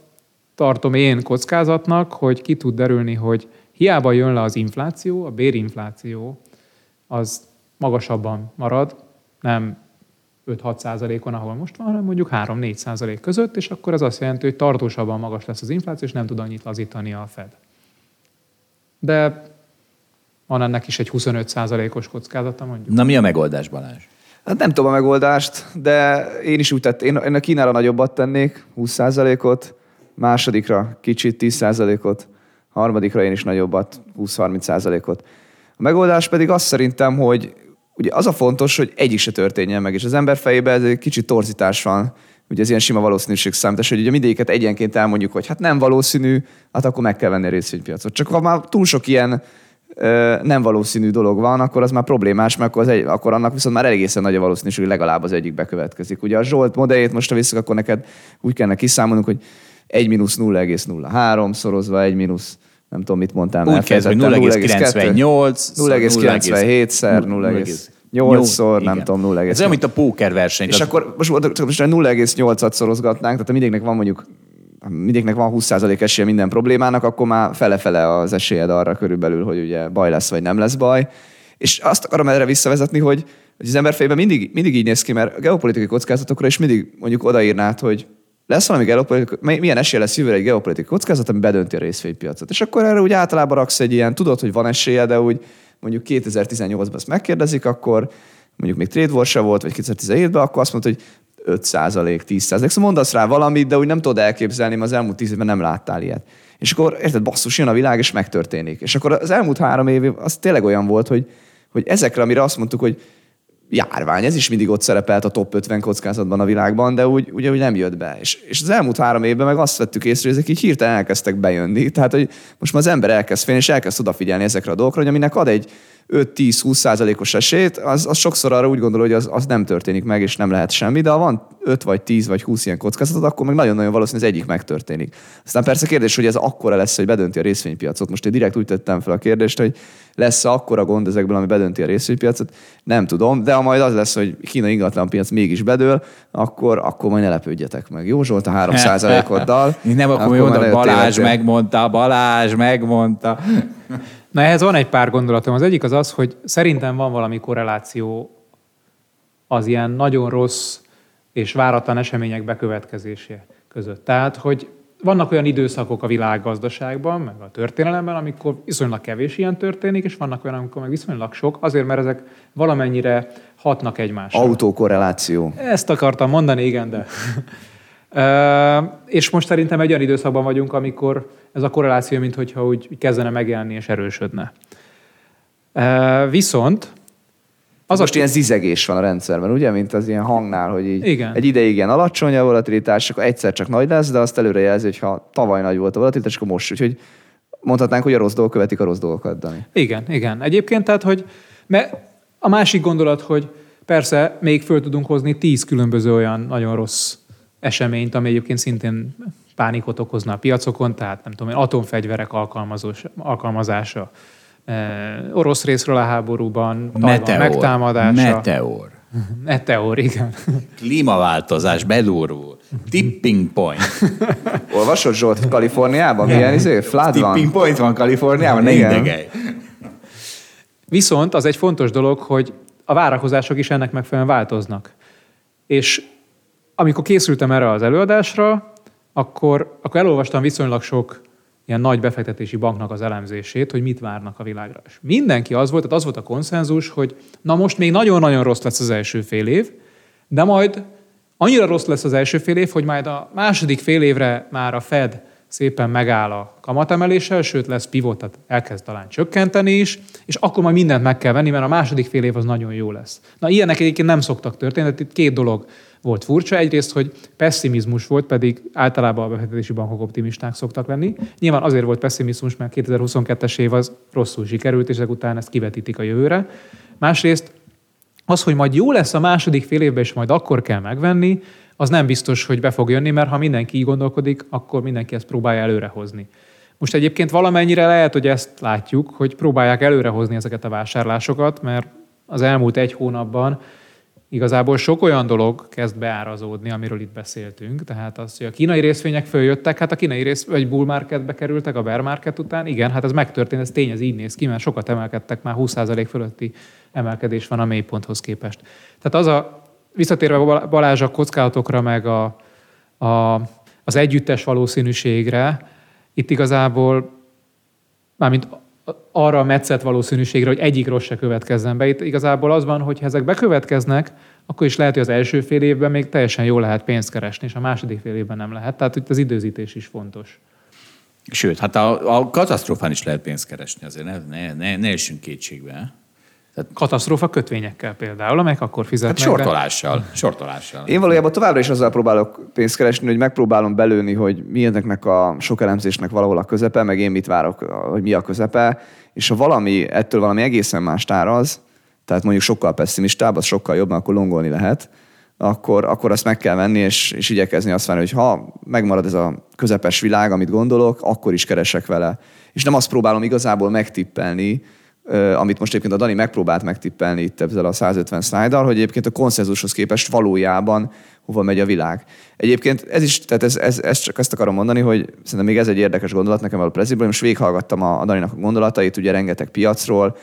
tartom én kockázatnak, hogy ki tud derülni, hogy hiába jön le az infláció, a bérinfláció, az magasabban marad, nem 5-6 százalékon, ahol most van, hanem mondjuk 3-4 százalék között, és akkor ez azt jelenti, hogy tartósabban magas lesz az infláció, és nem tud annyit lazítani a Fed. De van ennek is egy 25 százalékos kockázata, mondjuk. Na mi a megoldás, Balázs? Hát nem tudom a megoldást, de én is úgy tett, én, én a Kínára nagyobbat tennék, 20%-ot, másodikra kicsit 10%-ot, harmadikra én is nagyobbat, 20-30%-ot. A megoldás pedig az szerintem, hogy ugye az a fontos, hogy egyik se történjen meg, és az ember fejében ez egy kicsit torzítás van, ugye ez ilyen sima valószínűség számítás, hogy ugye mindegyiket egyenként elmondjuk, hogy hát nem valószínű, hát akkor meg kell venni a részvénypiacot. Csak ha már túl sok ilyen ö, nem valószínű dolog van, akkor az már problémás, mert akkor, az egy, akkor annak viszont már egészen nagy a valószínűség, hogy legalább az egyik bekövetkezik. Ugye a Zsolt modelljét most, ha visszük, akkor neked úgy kellene kiszámolnunk, hogy 1 mínusz 0,03 szorozva 1 mínusz nem tudom, mit mondtál. Úgy kezdve, hogy 0,98, 0,97-szer, 0,8-szor, nem tudom, 0, Ez olyan, mint a póker verseny. És akkor most, most 0,8-at szorozgatnánk, tehát mindegynek van mondjuk mindegynek van 20% esélye minden problémának, akkor már fele-fele az esélyed arra körülbelül, hogy ugye baj lesz, vagy nem lesz baj. És azt akarom erre visszavezetni, hogy, hogy az ember fejében mindig, mindig így néz ki, mert a geopolitikai kockázatokra is mindig mondjuk odaírnád, hogy lesz valami geopolitikai, milyen esély lesz jövőre egy geopolitikai kockázat, ami bedönti a részvénypiacot. És akkor erre úgy általában raksz egy ilyen, tudod, hogy van esélye, de úgy mondjuk 2018-ban ezt megkérdezik, akkor mondjuk még Trade War volt, vagy 2017-ben, akkor azt mondta, hogy 5 százalék, 10 százalék. Szóval mondasz rá valamit, de úgy nem tudod elképzelni, mert az elmúlt 10 évben nem láttál ilyet. És akkor érted, basszus, jön a világ, és megtörténik. És akkor az elmúlt három év az tényleg olyan volt, hogy, hogy ezekre, amire azt mondtuk, hogy járvány, ez is mindig ott szerepelt a top 50 kockázatban a világban, de úgy, ugye úgy nem jött be. És, és az elmúlt három évben meg azt vettük észre, hogy ezek így hirtelen elkezdtek bejönni. Tehát, hogy most már az ember elkezd félni, és elkezd odafigyelni ezekre a dolgokra, hogy aminek ad egy 5-10-20 százalékos esélyt, az, az sokszor arra úgy gondol, hogy az, az nem történik meg, és nem lehet semmi, de ha van 5 vagy 10 vagy 20 ilyen kockázatot, akkor meg nagyon-nagyon valószínű, az egyik megtörténik. Aztán persze kérdés, hogy ez akkora lesz, hogy bedönti a részvénypiacot. Most én direkt úgy tettem fel a kérdést, hogy lesz-e akkora gond ezekből, ami bedönti a részvénypiacot? Nem tudom, de ha majd az lesz, hogy Kína ingatlan piac mégis bedől, akkor, akkor majd ne lepődjetek meg. Jó Zsolt a 3 oddal. nem, akkor, akkor mondom, Balázs megmondta, Balázs megmondta. Na ehhez van egy pár gondolatom. Az egyik az az, hogy szerintem van valami korreláció az ilyen nagyon rossz és váratlan események bekövetkezése között. Tehát, hogy vannak olyan időszakok a világgazdaságban, meg a történelemben, amikor viszonylag kevés ilyen történik, és vannak olyan, amikor meg viszonylag sok, azért, mert ezek valamennyire hatnak egymásra. Autokorreláció. Ezt akartam mondani, igen, de... és most szerintem egy olyan időszakban vagyunk, amikor ez a korreláció, mintha úgy kezdene megjelenni és erősödne. Viszont az Most a... ilyen zizegés van a rendszerben, ugye, mint az ilyen hangnál, hogy így Igen. egy ideig ilyen alacsony a volatilitás, akkor egyszer csak nagy lesz, de azt előre jelzi, hogy ha tavaly nagy volt a volatilitás, akkor most. Úgyhogy mondhatnánk, hogy a rossz dolgok követik a rossz dolgokat, Dani. Igen, igen. Egyébként tehát, hogy mert a másik gondolat, hogy persze még föl tudunk hozni tíz különböző olyan nagyon rossz eseményt, ami egyébként szintén pánikot okozna a piacokon, tehát nem tudom, atomfegyverek alkalmazása, eh, orosz részről a háborúban, Meteor. megtámadása. Meteor. Meteor, igen. Klímaváltozás bedurvul. Tipping point. Olvasod Zsolt Kaliforniában? Milyen izé? Flood van? Tipping point van Kaliforniában, ne idegelj. Viszont az egy fontos dolog, hogy a várakozások is ennek megfelelően változnak. És amikor készültem erre az előadásra, akkor, akkor elolvastam viszonylag sok ilyen nagy befektetési banknak az elemzését, hogy mit várnak a világra. És mindenki az volt, tehát az volt a konszenzus, hogy na most még nagyon-nagyon rossz lesz az első fél év, de majd annyira rossz lesz az első fél év, hogy majd a második fél évre már a Fed szépen megáll a kamatemeléssel, sőt lesz pivot, tehát elkezd talán csökkenteni is, és akkor majd mindent meg kell venni, mert a második fél év az nagyon jó lesz. Na ilyenek egyébként nem szoktak történni, tehát itt két dolog volt furcsa. Egyrészt, hogy pessimizmus volt, pedig általában a befektetési bankok optimisták szoktak lenni. Nyilván azért volt pessimizmus, mert 2022-es év az rosszul sikerült, és ezek után ezt kivetítik a jövőre. Másrészt az, hogy majd jó lesz a második fél évben, és majd akkor kell megvenni, az nem biztos, hogy be fog jönni, mert ha mindenki így gondolkodik, akkor mindenki ezt próbálja előrehozni. Most egyébként valamennyire lehet, hogy ezt látjuk, hogy próbálják előrehozni ezeket a vásárlásokat, mert az elmúlt egy hónapban igazából sok olyan dolog kezd beárazódni, amiről itt beszéltünk. Tehát az, hogy a kínai részvények följöttek, hát a kínai rész, vagy bull marketbe kerültek a bear market után, igen, hát ez megtörtént, ez tény, ez így néz ki, mert sokat emelkedtek, már 20% fölötti emelkedés van a mélyponthoz képest. Tehát az a visszatérve Bal- Balázs a kockázatokra, meg a, a, az együttes valószínűségre, itt igazából, mármint arra a metszett valószínűségre, hogy egyik rossz se következzen be. Itt igazából az van, hogy ha ezek bekövetkeznek, akkor is lehet, hogy az első fél évben még teljesen jól lehet pénzt keresni, és a második fél évben nem lehet. Tehát itt az időzítés is fontos. Sőt, hát a, a katasztrófán is lehet pénzt keresni, azért ne, ne, ne, ne essünk kétségbe. Katasztrófa kötvényekkel például, amelyek akkor Hát fizetnek be. sortolással. Sortolással. Én valójában továbbra is azzal próbálok pénzt keresni, hogy megpróbálom belőni, hogy mi ennek a sok elemzésnek valahol a közepe, meg én mit várok, hogy mi a közepe, és ha valami, ettől valami egészen más áraz, tehát mondjuk sokkal pessimistább, az sokkal jobb, mert akkor longolni lehet, akkor, akkor azt meg kell venni, és, és igyekezni azt várni, hogy ha megmarad ez a közepes világ, amit gondolok, akkor is keresek vele. És nem azt próbálom igazából megtippelni, amit most egyébként a Dani megpróbált megtippelni itt ezzel a 150 szlájddal, hogy egyébként a konszenzushoz képest valójában hova megy a világ. Egyébként ez is, tehát ez, ez, ez csak ezt akarom mondani, hogy szerintem még ez egy érdekes gondolat nekem a preziből, most végighallgattam a, a Daninak a gondolatait, ugye rengeteg piacról,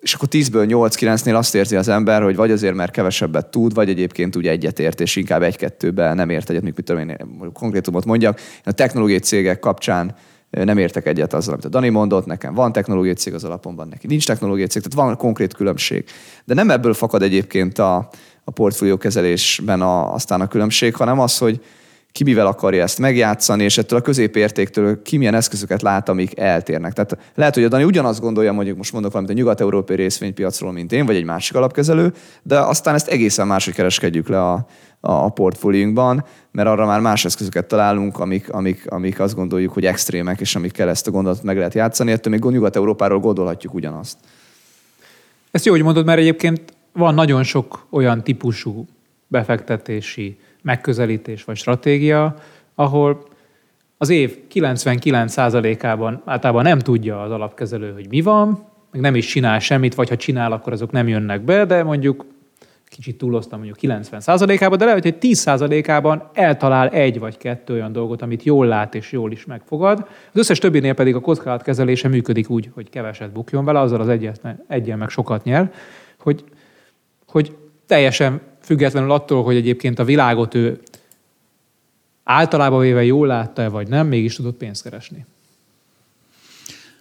és akkor 10-ből 8-9-nél azt érzi az ember, hogy vagy azért, mert kevesebbet tud, vagy egyébként ugye egyetért, és inkább egy-kettőben nem ért egyet, mit tudom én konkrétumot mondjak. Én a technológiai cégek kapcsán nem értek egyet azzal, amit a Dani mondott, nekem van technológiai cég az alapomban, neki nincs technológiai cég, tehát van konkrét különbség. De nem ebből fakad egyébként a, a portfólió kezelésben a, aztán a különbség, hanem az, hogy ki mivel akarja ezt megjátszani, és ettől a középértéktől ki milyen eszközöket lát, amik eltérnek. Tehát lehet, hogy a Dani ugyanazt gondolja, mondjuk most mondok valamit a nyugat-európai részvénypiacról, mint én, vagy egy másik alapkezelő, de aztán ezt egészen máshogy kereskedjük le a, a, portfóliunkban, mert arra már más eszközöket találunk, amik, amik, amik azt gondoljuk, hogy extrémek, és amikkel ezt a gondolatot meg lehet játszani. Ettől még Nyugat-Európáról gondolhatjuk ugyanazt. Ezt jó, hogy mondod, mert egyébként van nagyon sok olyan típusú befektetési megközelítés vagy stratégia, ahol az év 99%-ában általában nem tudja az alapkezelő, hogy mi van, meg nem is csinál semmit, vagy ha csinál, akkor azok nem jönnek be, de mondjuk kicsit túloztam mondjuk 90%-ában, de lehet, hogy 10%-ában eltalál egy vagy kettő olyan dolgot, amit jól lát és jól is megfogad. Az összes többinél pedig a kockázatkezelése működik úgy, hogy keveset bukjon vele, azzal az egyet, egyen meg sokat nyer, hogy, hogy teljesen függetlenül attól, hogy egyébként a világot ő általában véve jól látta vagy nem, mégis tudott pénzt keresni.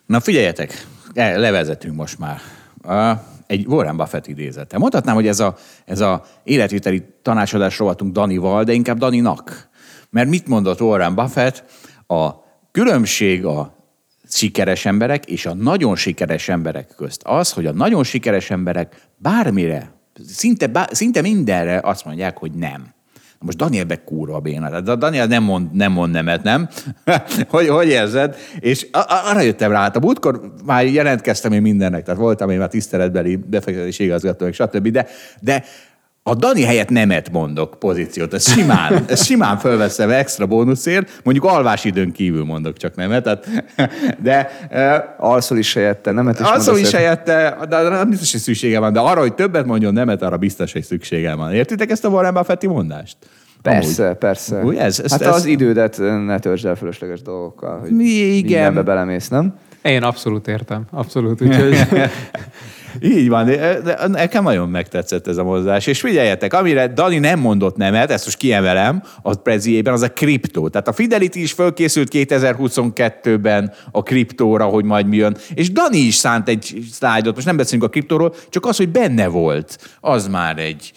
Na figyeljetek, el- levezetünk most már. Uh, egy Warren Buffett idézete. Mondhatnám, hogy ez a, ez a életviteli tanácsadás rovatunk Danival, de inkább Daninak. Mert mit mondott Warren Buffett? A különbség a sikeres emberek és a nagyon sikeres emberek közt az, hogy a nagyon sikeres emberek bármire, szinte, bá, szinte mindenre azt mondják, hogy nem. Most Daniel be kurva béna. Tehát a Daniel nem mond, nem mond nemet, nem? hogy, hogy érzed? És arra jöttem rá, hát a múltkor már jelentkeztem én mindennek, tehát voltam én már tiszteletbeli befektetési igazgató, stb. De, de a Dani helyett nemet mondok pozíciót, ez simán, ez simán fölveszem extra bónuszért, mondjuk alvás időn kívül mondok csak nemet, tehát, de eh, Alszol is helyette, nemet is mondasz, is helyette, de arra biztos, hogy szüksége van, de arra, hogy többet mondjon nemet, arra biztos, hogy szüksége van. Értitek ezt a Warren Buffetti mondást? Persze, Amúgy. persze. Úgy, ez- ez- hát ez- az idődet ne töltsd el fölösleges dolgokkal, hogy Igen. mindenbe belemész, nem? Én abszolút értem, abszolút. Úgyhogy Így van, de, de nekem nagyon megtetszett ez a mozdulás. És figyeljetek, amire Dani nem mondott nemet, ezt most kiemelem a preziében, az a kriptó. Tehát a Fidelity is fölkészült 2022-ben a kriptóra, hogy majd mi jön. És Dani is szánt egy szlájdot, most nem beszélünk a kriptóról, csak az, hogy benne volt, az már egy,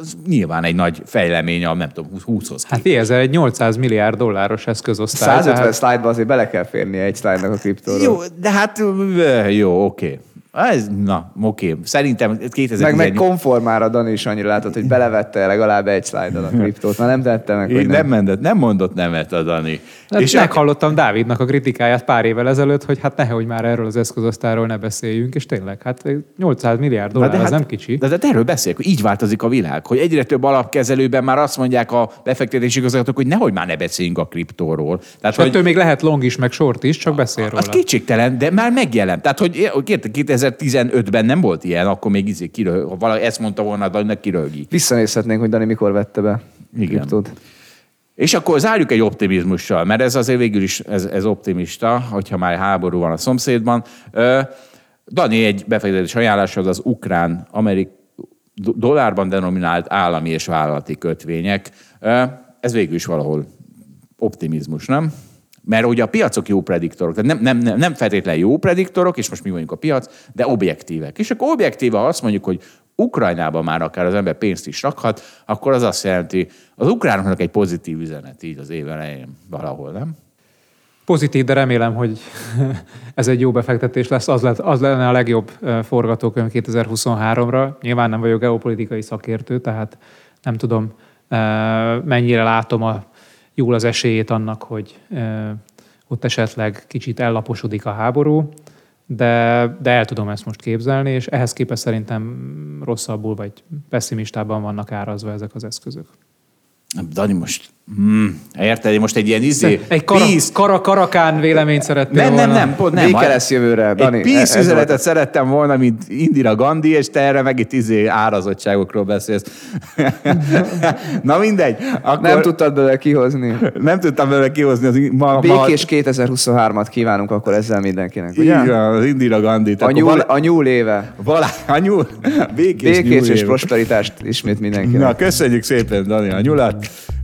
az nyilván egy nagy fejlemény a, nem tudom, 20-hoz hát ez egy 800 milliárd dolláros eszközosztály. 150 tehát- szlájdba azért bele kell férnie egy szlájdnak a kriptóról. Jó, de hát jó, oké. Ez, na, oké. Szerintem 2018... Meg, meg konformára Dani is annyira látott, hogy belevette legalább egy szlájdal a kriptót. Már nem tette meg, hogy nem. nem, mondott, nem mondott nemet a Dani. És a- meghallottam Dávidnak a kritikáját pár évvel ezelőtt, hogy hát nehogy már erről az eszközosztáról ne beszéljünk, és tényleg, hát 800 milliárd dollár, Na ez nem kicsi. De, de erről beszélek, hogy így változik a világ, hogy egyre több alapkezelőben már azt mondják a befektetési igazgatók, hogy nehogy már ne beszéljünk a kriptóról. Tehát, És ettől még lehet long is, meg short is, csak beszél róla. az kétségtelen, de már megjelent. Tehát, hogy érted, 2015-ben nem volt ilyen, akkor még izé kirög, ha valaki ezt mondta volna, de kirögi. Visszanézhetnénk, hogy Dani mikor vette be Igen. kriptót. És akkor zárjuk egy optimizmussal, mert ez azért végül is ez, ez optimista, hogyha már háború van a szomszédban. Dani egy befektetés ajánlás az az ukrán, amerik, dollárban denominált állami és vállalati kötvények. Ez végül is valahol optimizmus, nem? Mert ugye a piacok jó prediktorok, tehát nem, nem, nem, nem feltétlenül jó prediktorok, és most mi vagyunk a piac, de objektívek. És akkor objektíve, ha azt mondjuk, hogy Ukrajnában már akár az ember pénzt is rakhat, akkor az azt jelenti, az ukránoknak egy pozitív üzenet így az év elején valahol, nem? Pozitív, de remélem, hogy ez egy jó befektetés lesz. Az, lett, az lenne a legjobb forgatókönyv 2023-ra. Nyilván nem vagyok geopolitikai szakértő, tehát nem tudom, mennyire látom a, jól az esélyét annak, hogy ott esetleg kicsit ellaposodik a háború, de, de el tudom ezt most képzelni, és ehhez képest szerintem rosszabbul vagy pessimistában vannak árazva ezek az eszközök. Dani, most Hmm, érted? Most egy ilyen izé... Egy kara, peace... kara, karakán véleményt szerettél nem, volna. Nem, nem, pont nem. Béke lesz jövőre, Dani. Egy peace üzenetet szerettem volna, mint Indira Gandhi, és te erre meg itt izé árazottságokról beszélsz. Na mindegy. Akkor... Nem tudtad belőle kihozni. Nem tudtam belőle kihozni. Az ma, Békés ma... 2023-at kívánunk akkor ezzel mindenkinek, ugye? Igen, az Indira Gandhi. A nyúl, val... a nyúl éve. Valá, a nyúl. Békés, Békés nyúl és éve. prosperitást ismét mindenkinek. Na, köszönjük szépen, Dani, a nyulat.